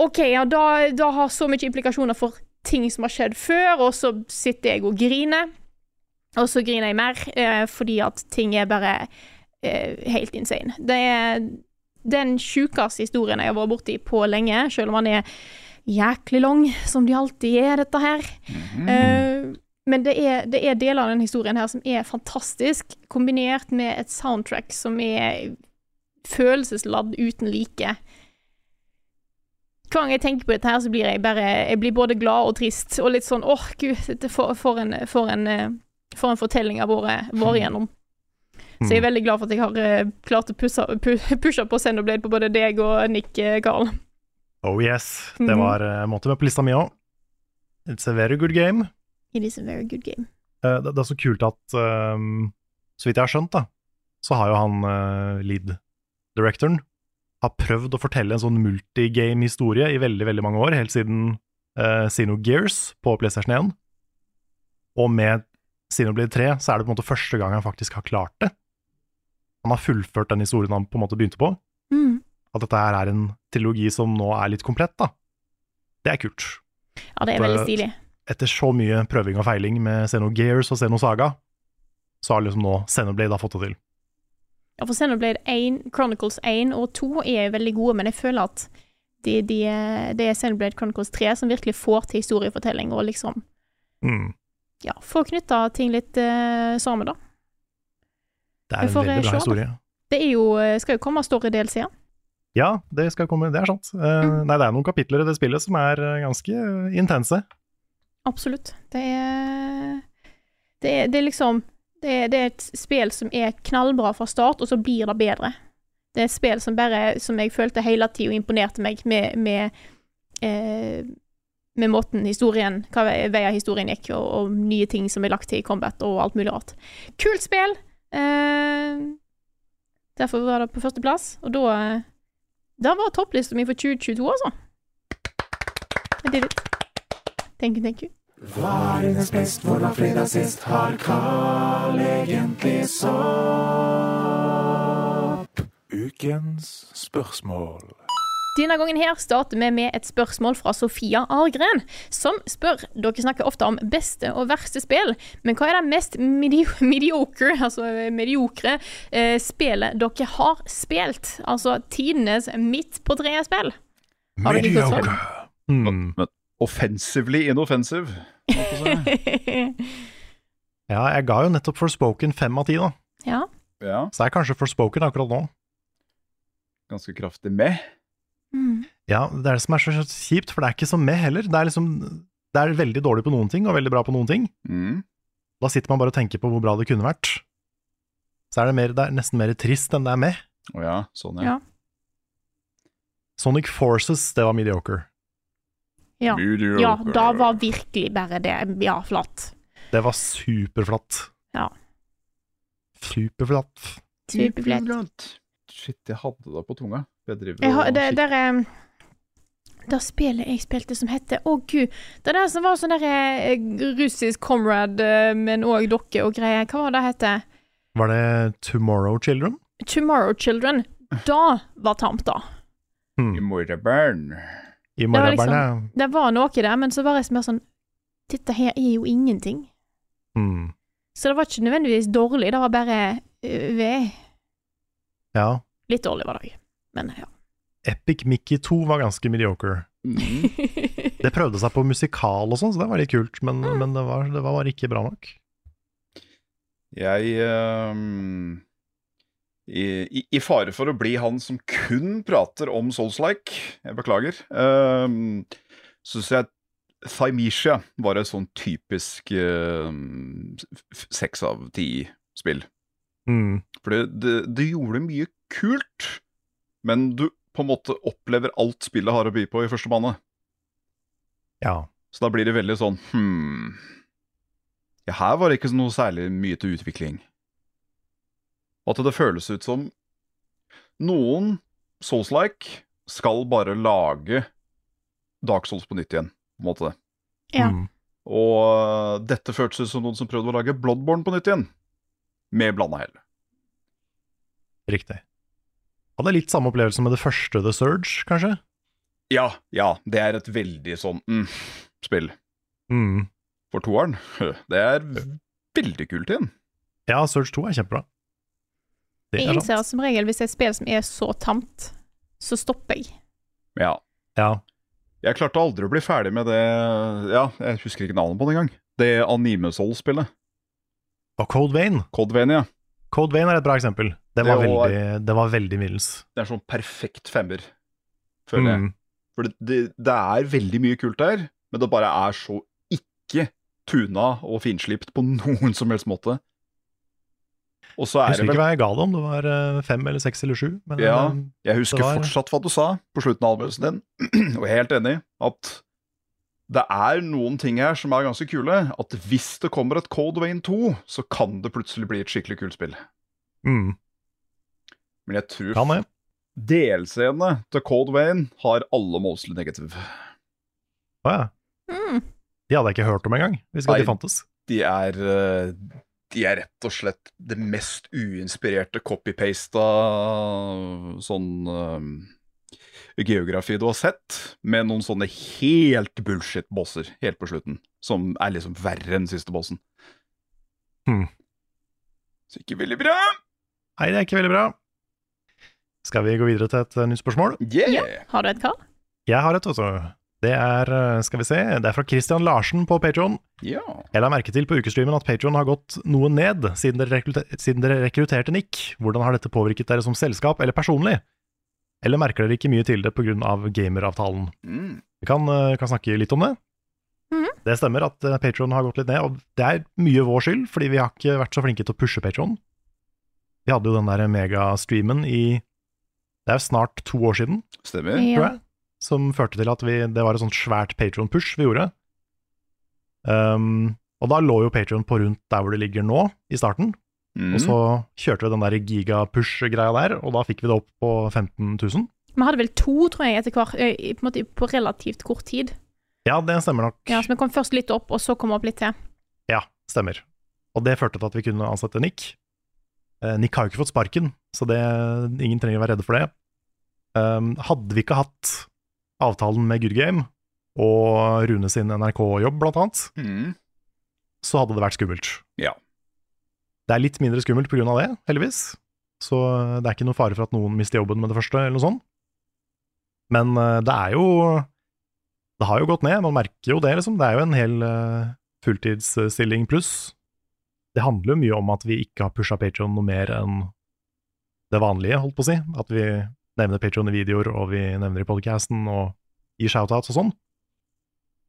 OK, ja, da har så mye implikasjoner for ting som har skjedd før, og så sitter jeg og griner. Og så griner jeg mer, eh, fordi at ting er bare eh, helt insane. Det er den sjukeste historien jeg har vært borti på lenge, selv om han er jæklig lang, som de alltid er, dette her. Eh, men det er, det er deler av den historien her som er fantastisk, kombinert med et soundtrack som er følelsesladd uten like. Hver gang jeg tenker på dette her, så blir jeg bare Jeg blir både glad og trist, og litt sånn åh, gud, dette for, for, en, for, en, eh, for en fortelling jeg har vært vært igjennom. Så jeg er veldig glad for at jeg har eh, klart å pushe på Xenoblade på både deg og Nick, eh, Karl.
Oh yes. Det
Mhm.
var uh, måte med på lista mi òg. It's a very good game.
It is a very good game.
Eh, det, det er så kult at um, Så vidt jeg har skjønt, da, så har jo han uh, lead directoren har prøvd å fortelle en sånn multigame-historie i veldig, veldig mange år, helt siden uh, Gears på PlayStation 1. Og med Xenoblade 3 så er det på en måte første gang han faktisk har klart det. Han har fullført den historien han på en måte begynte på.
Mm.
At dette her er en trilogi som nå er litt komplett, da. Det er kult.
Ja, det er veldig stilig.
Etter så mye prøving og feiling med Xenogears og Xenosaga, så har liksom nå Xenoblade fått det til.
Ja, for Xenoblade 1, Chronicles 1 og 2 er veldig gode, men jeg føler at de, de, det er Xenoblade Chronicles 3 som virkelig får til historiefortelling, og liksom
Mm.
ja, får knytta ting litt uh, sammen, da.
Det er en veldig bra historie.
Det er jo, eh, skal jo komme story DLC-er.
Ja, det skal komme, det er sant. Eh,
Mm.
Nei, det er noen kapitler i det spillet som er eh, ganske intense.
Absolutt. Det er Det er, det er liksom det er, det er et spill som er knallbra fra start, og så blir det bedre. Det er et spill som bare Som jeg følte hele tida imponerte meg med med, eh, med måten historien Hva vei- veier historien gikk, og, og nye ting som er lagt til i combat, og alt mulig rart. Kult spill! Eh, derfor var det på førsteplass, og da Da var topplista mi for 2022, altså. I did it. Thank you, thank you.
Hva er hennes best, hvor var fredag sist? Har Carl egentlig sopp? Ukens spørsmål.
Denne gangen her starter vi med et spørsmål fra Sofia Argren, som spør Dere snakker ofte om beste og verste spill, men hva er det mest medi mediocre, altså mediocre eh, spillet dere har spilt? Altså tidenes midt på treet-spill? Svar?
Mm.
Men offensively inoffensive.
Ja, jeg ga jo nettopp Forspoken fem av ti, da.
ja.
Ja,
Så er kanskje Forspoken akkurat nå.
ganske kraftig med.
Mm.
Ja, det er det som er så kjipt, for det er ikke så med heller. Det er liksom Det er veldig dårlig på noen ting, og veldig bra på noen ting.
Mm.
Da sitter man bare og tenker på hvor bra det kunne vært. Så er det, mer, det er nesten mer trist enn det er med.
Å ja, sånn ja.
Ja.
Sonic Forces, det var mediocre.
Ja.
Mediocre.
ja, da var virkelig bare det ja, flatt.
Det var superflatt.
Ja.
Superflatt.
Superflatt.
Shit, jeg hadde det på tunga.
Har, det, der er det spillet jeg spilte som heter Å, gud. Det der som var sånn der eh, russisk comrade, eh, men òg dokke og greier. Hva var det hette?
Var det Tomorrow Children?
Tomorrow Children. Da var tamt, da.
Hmm.
I Morraburn.
I ja.
liksom- Det var noe der, men så var jeg mer sånn Dette her er jo ingenting.
hmm.
Så det var ikke nødvendigvis dårlig, det var bare uh, ved.
Ja.
Litt dårlig var det òg, men ja.
Epic Mickey 2 var ganske mediocre.
Mm.
Det prøvde seg på musikal og sånn, så det var litt kult, men,
Mm.
men det, var, det var bare ikke bra nok.
Jeg um, i, i, I fare for å bli han som kun prater om Souls-like, jeg beklager, um, syns jeg Thymesia var et sånn typisk seks um, av ti-spill.
Mm.
For det, det, det gjorde mye kult, men du på en måte opplever alt spillet har å by på i første bane.
Ja.
Så da blir det veldig sånn hmm Ja, her var det ikke noe særlig mye til utvikling. Og at det føles ut som noen Souls-like skal bare lage Dark Souls på nytt igjen, på en måte.
Ja.
Mm.
Og dette føltes ut som noen som prøvde å lage Bloodborne på nytt igjen. Med blanda hell.
Riktig. Hadde litt samme opplevelse med det første The Surge, kanskje?
Ja, ja, det er et veldig sånn mm, spill.
Mm.
For toeren, det er veldig kult igjen.
Ja, Surge 2 er kjempebra. Det
Jeg
er
innser
sant.
som regel hvis det er et spill som er så tamt, så stopper jeg.
Ja.
Ja.
Jeg klarte aldri å bli ferdig med det Ja, jeg husker ikke navnet på det engang. Det Anime-Soul-spillet.
Og Code Vein.
Code Vein, ja.
Code Vein er et bra eksempel. Det var,
Det var-
veldig, det var veldig middels.
Det er sånn perfekt femmer, føler jeg.
Mm.
For det, det, det er veldig mye kult der, men det bare er så ikke tuna og finslipt på noen som helst måte. Og så
Jeg
er
husker
det
ikke hva jeg ga det, om det var eh, fem eller seks eller sju. Men
Ja.
eh,
Jeg husker
var-
fortsatt hva du sa på slutten av anmeldelsen din, og jeg er helt enig at det er noen ting her som er ganske kule. At hvis det kommer et Code Wayne 2, så kan det plutselig bli et skikkelig kult spill.
mm,
Men jeg tror
kan jeg?
DLC-ene til Code Wayne har alle mostly negative.
Å ja.
Mm.
De hadde jeg ikke hørt om engang, hvis ikke de fantes.
De er eh, De er rett og slett det mest uinspirerte copy-pasta sånn eh, geografi du har sett, med noen sånne helt bullshit-bosser helt på slutten, som er liksom verre enn siste bossen.
Hmm.
Så ikke veldig bra.
Nei, det er ikke veldig bra. Skal vi gå videre til et eh, nytt spørsmål?
Yeah!
Har du et, kall?
Jeg har et, også. Det er, eh, skal vi se, det er fra Christian Larsen på Patron.
Ja.
Jeg la merke til på ukestreamen at Patron har gått noe ned siden dere, siden dere rekrutterte Nick. Hvordan har dette påvirket dere som selskap eller personlig? Eller merker dere ikke mye til det pga. gameravtalen?
Mm.
Vi kan, eh, kan snakke litt om det.
Mhm.
Det stemmer at eh, Patron har gått litt ned, og det er mye vår skyld, fordi vi har ikke vært så flinke til å pushe Patron. Vi hadde jo den der megastreamen i Det er jo snart to år siden,
Stemmer.
tror jeg, som førte til at vi, det var et sånt svært Patron-push vi gjorde. Um, og da lå jo Patron på rundt der hvor det ligger nå, i starten.
Mm.
Og så kjørte vi den der gigapush-greia der, og da fikk vi det opp på 15 000.
Vi hadde vel to, tror jeg, etter hvert, eh, på, måte, på relativt kort tid.
Ja, det stemmer nok.
Ja, Så vi kom først litt opp, og så kom vi opp litt til.
Ja, stemmer. Og det førte til at vi kunne ansette Nick. Eh, Nick har jo ikke fått sparken, så det, ingen trenger å være redde for det. Um, hadde vi ikke hatt avtalen med Good Game og Rune sin NRK-jobb, blant annet,
Mm.
så hadde det vært skummelt.
Ja.
Det er litt mindre skummelt av det, heldigvis. Så det er ikke noe fare for at noen mister jobben med det første, eller noe sånt. Men eh, det er jo Det har jo gått ned, man merker jo det, liksom. Det er jo en hel eh, fulltidsstilling pluss. Det handler jo mye om at vi ikke har pusha Patron noe mer enn det vanlige, holdt på å si. At vi nevner Patron i videoer, og vi nevner i podcasten, og gir shoutouts og sånn.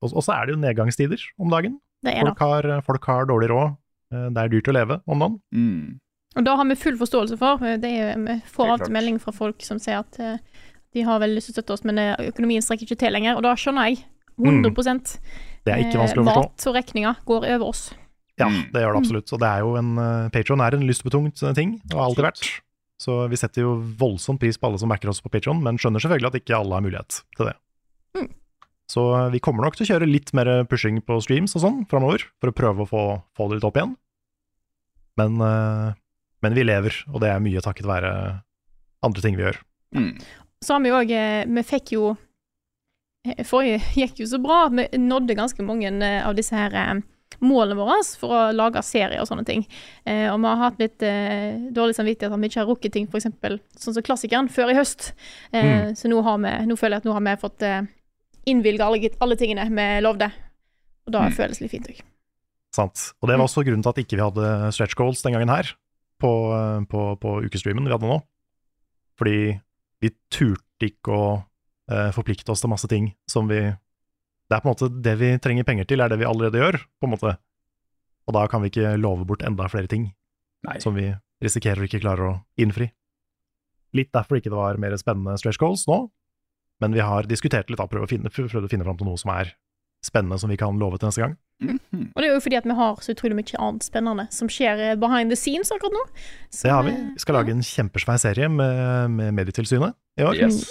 Og, og så er det jo nedgangstider om dagen.
Det er det.
Folk har, folk har dårlig råd. Eh, Det er dyrt å leve om dagen.
Mm.
Og da har vi full forståelse for. Det er, vi får alltid melding fra folk som sier at eh, de har veldig lyst til å støtte oss, men eh, økonomien strekker ikke til lenger. Og da skjønner jeg. 100%
Det er ikke vanskelig å forstå.
Mat og regninger går over oss.
Ja,
Mm.
det gjør det absolutt. Og det er jo en Patron er en lystbetungt eh, ting, og har alltid vært. Så vi setter jo voldsomt pris på alle som backer oss på Patron, men skjønner selvfølgelig at ikke alle har mulighet til det.
Mm.
Så eh, vi kommer nok til å kjøre litt mer pushing på streams og sånn framover, for å prøve å få, få det litt opp igjen. Men, eh, men vi lever, og det er mye takket være andre ting vi gjør.
Mm.
Så har vi jo òg Vi fikk jo eh, Forrige gikk jo så bra. Vi nådde ganske mange eh, av disse her eh, målene våre for å lage serier og sånne ting. Eh, og vi har hatt litt eh, dårlig samvittighet at vi ikke har rukket ting, f.eks. sånn som klassikeren, før i høst. Eh, Så nå, har vi, nå føler jeg at nå har vi fått eh, innvilga alle, alle tingene vi lovde. Og da
Mm.
føles det litt fint òg.
Sant. Og det var også grunnen til at ikke vi hadde stretch goals den gangen her, på, eh, på, på ukestreamen vi hadde nå. Fordi vi turte ikke å eh, forplikte oss til masse ting som vi Det er på en måte det vi trenger penger til, er det vi allerede gjør, på en måte. Og da kan vi ikke love bort enda flere ting
Nei.
som vi risikerer å ikke klare å innfri. Litt derfor ikke det var mer spennende stretch goals nå, men vi har diskutert litt, da, prøvd å finne, prøvd å finne fram til noe som er spennende, som vi kan love til neste gang.
Mhm.
Og det er jo fordi at vi har så utrolig mye annet spennende som skjer eh, behind the scenes akkurat nå. Så,
Det har vi.
eh,
Vi skal lage en kjempesvær serie med, med Medietilsynet i år.
Yes.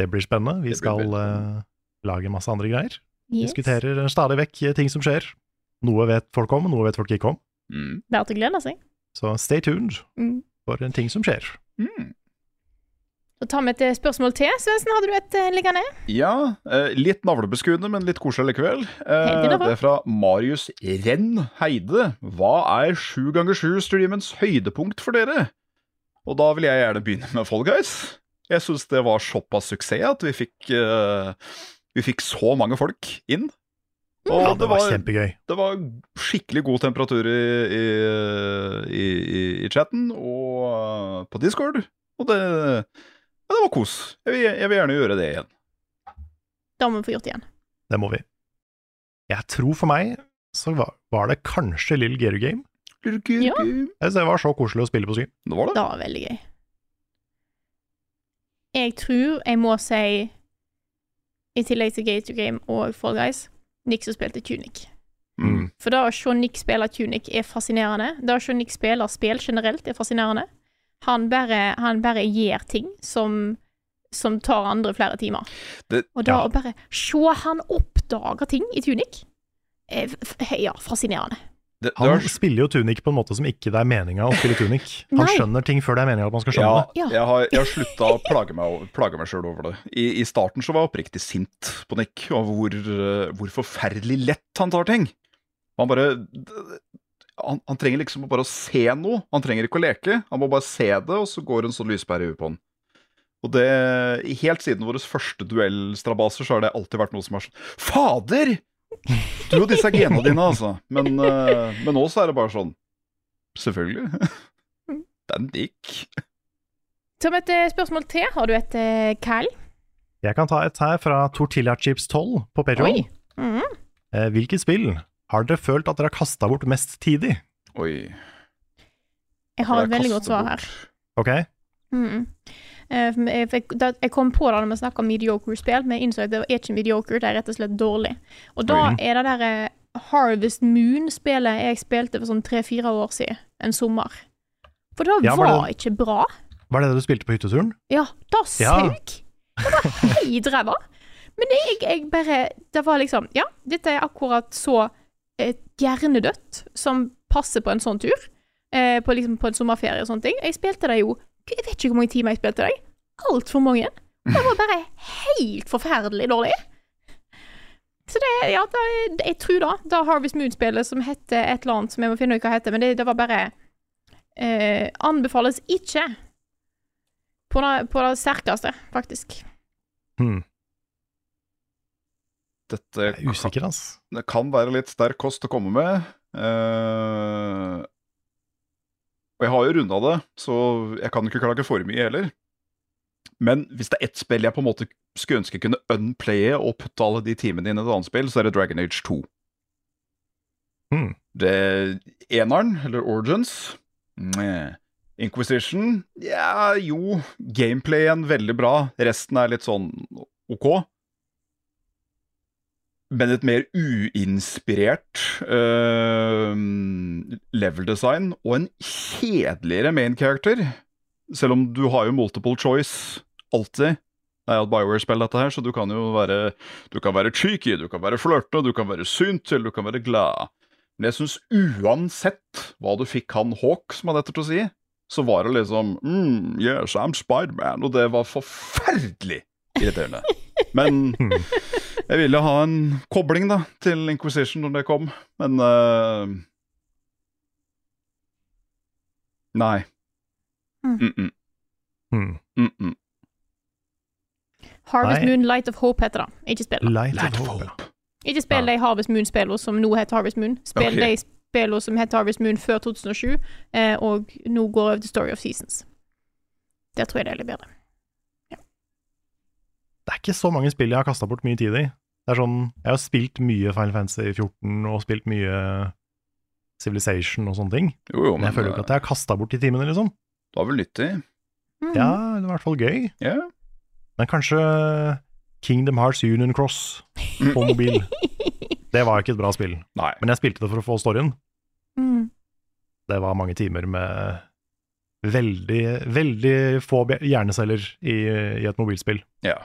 Det blir spennende. Vi skal eh, lage masse andre greier.
yes.
Diskuterer stadig vekk ting som skjer. Noe vet folk om, noe vet folk ikke om.
Mm.
Verdt å glede seg.
Så stay tuned
Mm.
for en ting som skjer.
Mm.
Så tar vi et eh, spørsmål til. Svendsen, hadde du et eh, liggende?
Ja, eh, litt navlebeskuende, men litt koselig likevel. Eh, det er fra Marius Renn Heide. Hva er 7 ganger 7 streamens høydepunkt for dere? Og da vil jeg gjerne begynne med Fall Guys. Jeg syns det var såpass suksess at vi fikk, vi fikk så mange folk inn. Og
Ja, det var kjempegøy.
det var skikkelig god temperatur i, i, i, i, chatten og på Discord. Og det, ja, det var kos. Jeg vil, jeg vil gjerne gjøre det igjen.
Da må vi få gjort det igjen.
Det må vi. Jeg tror for meg så var, var det kanskje Lill Geru Game.
Ja.
Jeg synes det var så koselig å spille på stream.
Det var det.
Det var veldig gøy. Jeg tror jeg må si, i tillegg til Gate to Game og Fall Guys, Nick som spilte Tunic.
Mm.
For det å se Nick spille Tunic er fascinerende. Det å se Nick spille spill generelt er fascinerende. Han bare, han bare gjør ting som, som tar andre flere timer.
Det,
Og da
Ja.
å bare se han oppdager ting i Tunic, f- ja, fascinerende.
det, det
Han spiller jo Tunic på en måte som ikke det er meninga å spille Tunic. Han
Nei.
skjønner ting før det er meninga at man skal skjønne
ja,
det.
Ja.
jeg har, jeg har slutta å plage meg, plage meg sjøl over det. I, I starten så var jeg oppriktig sint på Nick over hvor, eh, hvor forferdelig lett han tar ting. Han bare han, han trenger liksom bare å se noe. Han trenger ikke å leke. Han må bare se det, og så går en sånn lyspære i huet på han. Og det, Helt siden våre første duellstrabaser så har det alltid vært noe som er sånn Fader! Du og disse gena dine, altså. Men, uh, men nå så er det bare sånn Selvfølgelig. Det er en dick.
Som et eh, spørsmål til, har du et, Kyle?
Jeg kan ta et her fra Tortilla Chips 12 på Patreon.
Mm.
Eh, hvilket spill har dere følt at dere har kasta bort mest tid i?
Oi.
Jeg har et veldig godt svar her.
Ok?
Mm. Eh, Jeg, da- kom på det når vi snakka om mediocre spill, men jeg innså at det er ikke mediocre, det er rett og slett dårlig. Og da
Oi.
er det derre Harvest Moon-spillet jeg spilte for sånn tre-fire år siden, en sommer. For det
Ja,
var,
var det-
ikke bra.
Var det det du spilte på hytteturen?
Ja, det
Ja.
Det var helt ræva. Men jeg, jeg bare Det var liksom Ja, dette er akkurat så eh, hjernedødt som passer på en sånn tur. Eh, på, liksom, på en sommerferie og sånne ting. Jeg spilte det jo Jeg vet ikke hvor mange timer jeg spilte det. Altfor mange. Det var bare helt forferdelig dårlig. Så det, ja, det, jeg tror da, da Harvest Moon-spillet som heter et eller annet som jeg må finne ut hva heter, men det, det var bare eh, Anbefales ikke på det, på det sterkeste, faktisk.
Hmm.
Dette
Jeg er usikker, ass.
Det kan være litt sterk kost å komme med. Uh, og jeg har jo runda det, så jeg kan ikke klage for mye heller. Men hvis det er ett spill jeg på en måte skulle ønske jeg kunne unplaye og putte alle de timene inn i et annet spill, så er det Dragon Age 2.
Mm.
Det Eneren, eller Origins. Inquisition Ja, jo. Gameplayen veldig bra. Resten er litt sånn OK. Men et mer uinspirert uh, level design og en kjedeligere main character. Selv om du har jo multiple choice alltid. Det er jo et Bioware-spill, dette her, så du kan jo være Du kan være cheeky, du kan være flørte, du kan være synt, eller du kan være glad. Men jeg syns uansett hva du fikk han Hawk, som han heter til å si, så var det liksom mm, Yes, I'm Spiderman. Og det var forferdelig irriterende. Men jeg ville ha en kobling da til Inquisition når det kom, men uh, Nei.
Mm.
Mm -mm.
Hmm.
Mm -mm.
Harvest
Nei.
Moon Light of Hope heter det. Ikke spill det.
Light,
Light
of Hope.
Hope.
Ikke spill de Harvest Moon-spillene som nå heter Harvest Moon. Spill
okay.
de spillene som heter Harvest Moon før 2007, eh, og nå går over til Story of Seasons. Der tror jeg det er litt bedre.
Det er ikke så mange spill jeg har kasta bort mye tid i. Det er sånn, Jeg har spilt mye Final Fantasy 14 og spilt mye Civilization og sånne ting.
Jo, jo,
Men jeg føler jo ikke at jeg har kasta bort de timene, liksom.
det var vel nyttig.
Mm.
Ja, det var i hvert fall gøy.
Yeah.
Men kanskje Kingdom Hearts Union Cross på mobil. Det var ikke et bra spill.
Nei.
Men jeg spilte det for å få storyen.
Mm.
Det var mange timer med veldig, veldig få hjerneceller i, i et mobilspill.
Ja.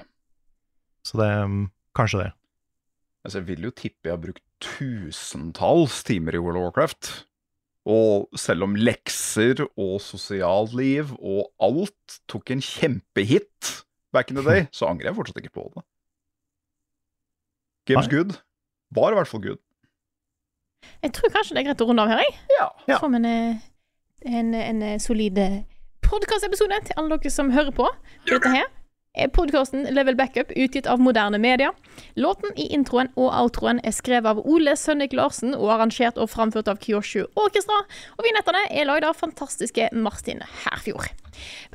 Så det mm, Kanskje det.
Altså, jeg vil jo tippe jeg har brukt tusentalls timer i World of Warcraft. Og selv om lekser og sosialliv og alt tok en kjempehit back in the day, så angrer jeg fortsatt ikke på det. Games
Nei.
good. Var i hvert fall good.
Jeg tror kanskje det er greit å runde av her, jeg.
Ja.
Ja.
Som en, eh, en, en eh, solid podkastepisode til alle dere som hører på. Dette her er podkasten Level Backup, utgitt av moderne media. Låten i introen og outroen er skrevet av Ole Sønnik Larsen og arrangert og framført av Kyoshu Orkestra. Og vignettene er lagd av fantastiske Martin Herfjord.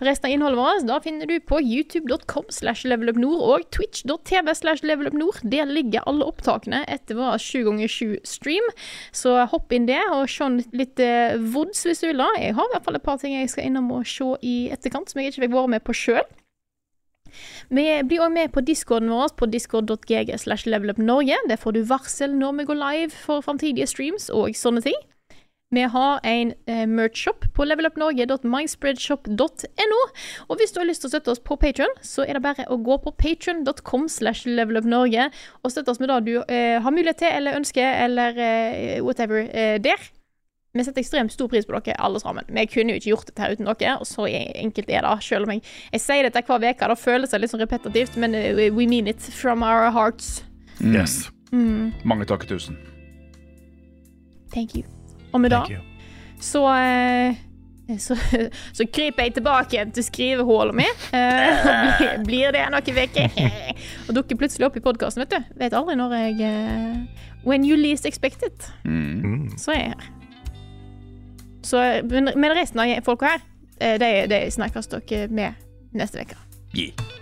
Resten av innholdet vårt da finner du på youtube.com slash levelupnord og twitch.tv slash levelupnord. Der ligger alle opptakene etter vår 7x7-stream. Så hopp inn der og se litt eh, vods hvis du vil. da. Jeg har i hvert fall et par ting jeg skal innom og se i etterkant som jeg ikke fikk være med på sjøl. Vi blir også med på discorden vår på discord.gg slash. Der får du varsel når vi går live for framtidige streams og sånne ting. Vi har en eh, merch-shop på levelupnorge.myspreadshop.no. Og hvis du har lyst til å støtte oss på Patron, så er det bare å gå på patron.com slash levelupnorge og støtte oss med det du eh, har mulighet til eller ønsker, eller eh, whatever eh, der. Vi setter ekstremt stor pris på dere alle sammen. Vi kunne jo ikke gjort dette uten dere, og så enkelt er det. Selv om jeg, jeg sier dette hver uke, det føles litt sånn repetitivt, men eh, we mean it from our hearts.
Yes.
Mange takk tusen.
Thank you. Og med
Thank
det så, eh, så Så kryper jeg tilbake igjen til skrivehullet mitt. Uh, blir- det noen uker? Og dukker plutselig opp i podkasten, vet du. Vet aldri når jeg uh, When you least expect it,
Mm.
Mm.
så er jeg her. Så, men resten av folka her, eh, de, de snakkes dere med neste uke.
Yeah.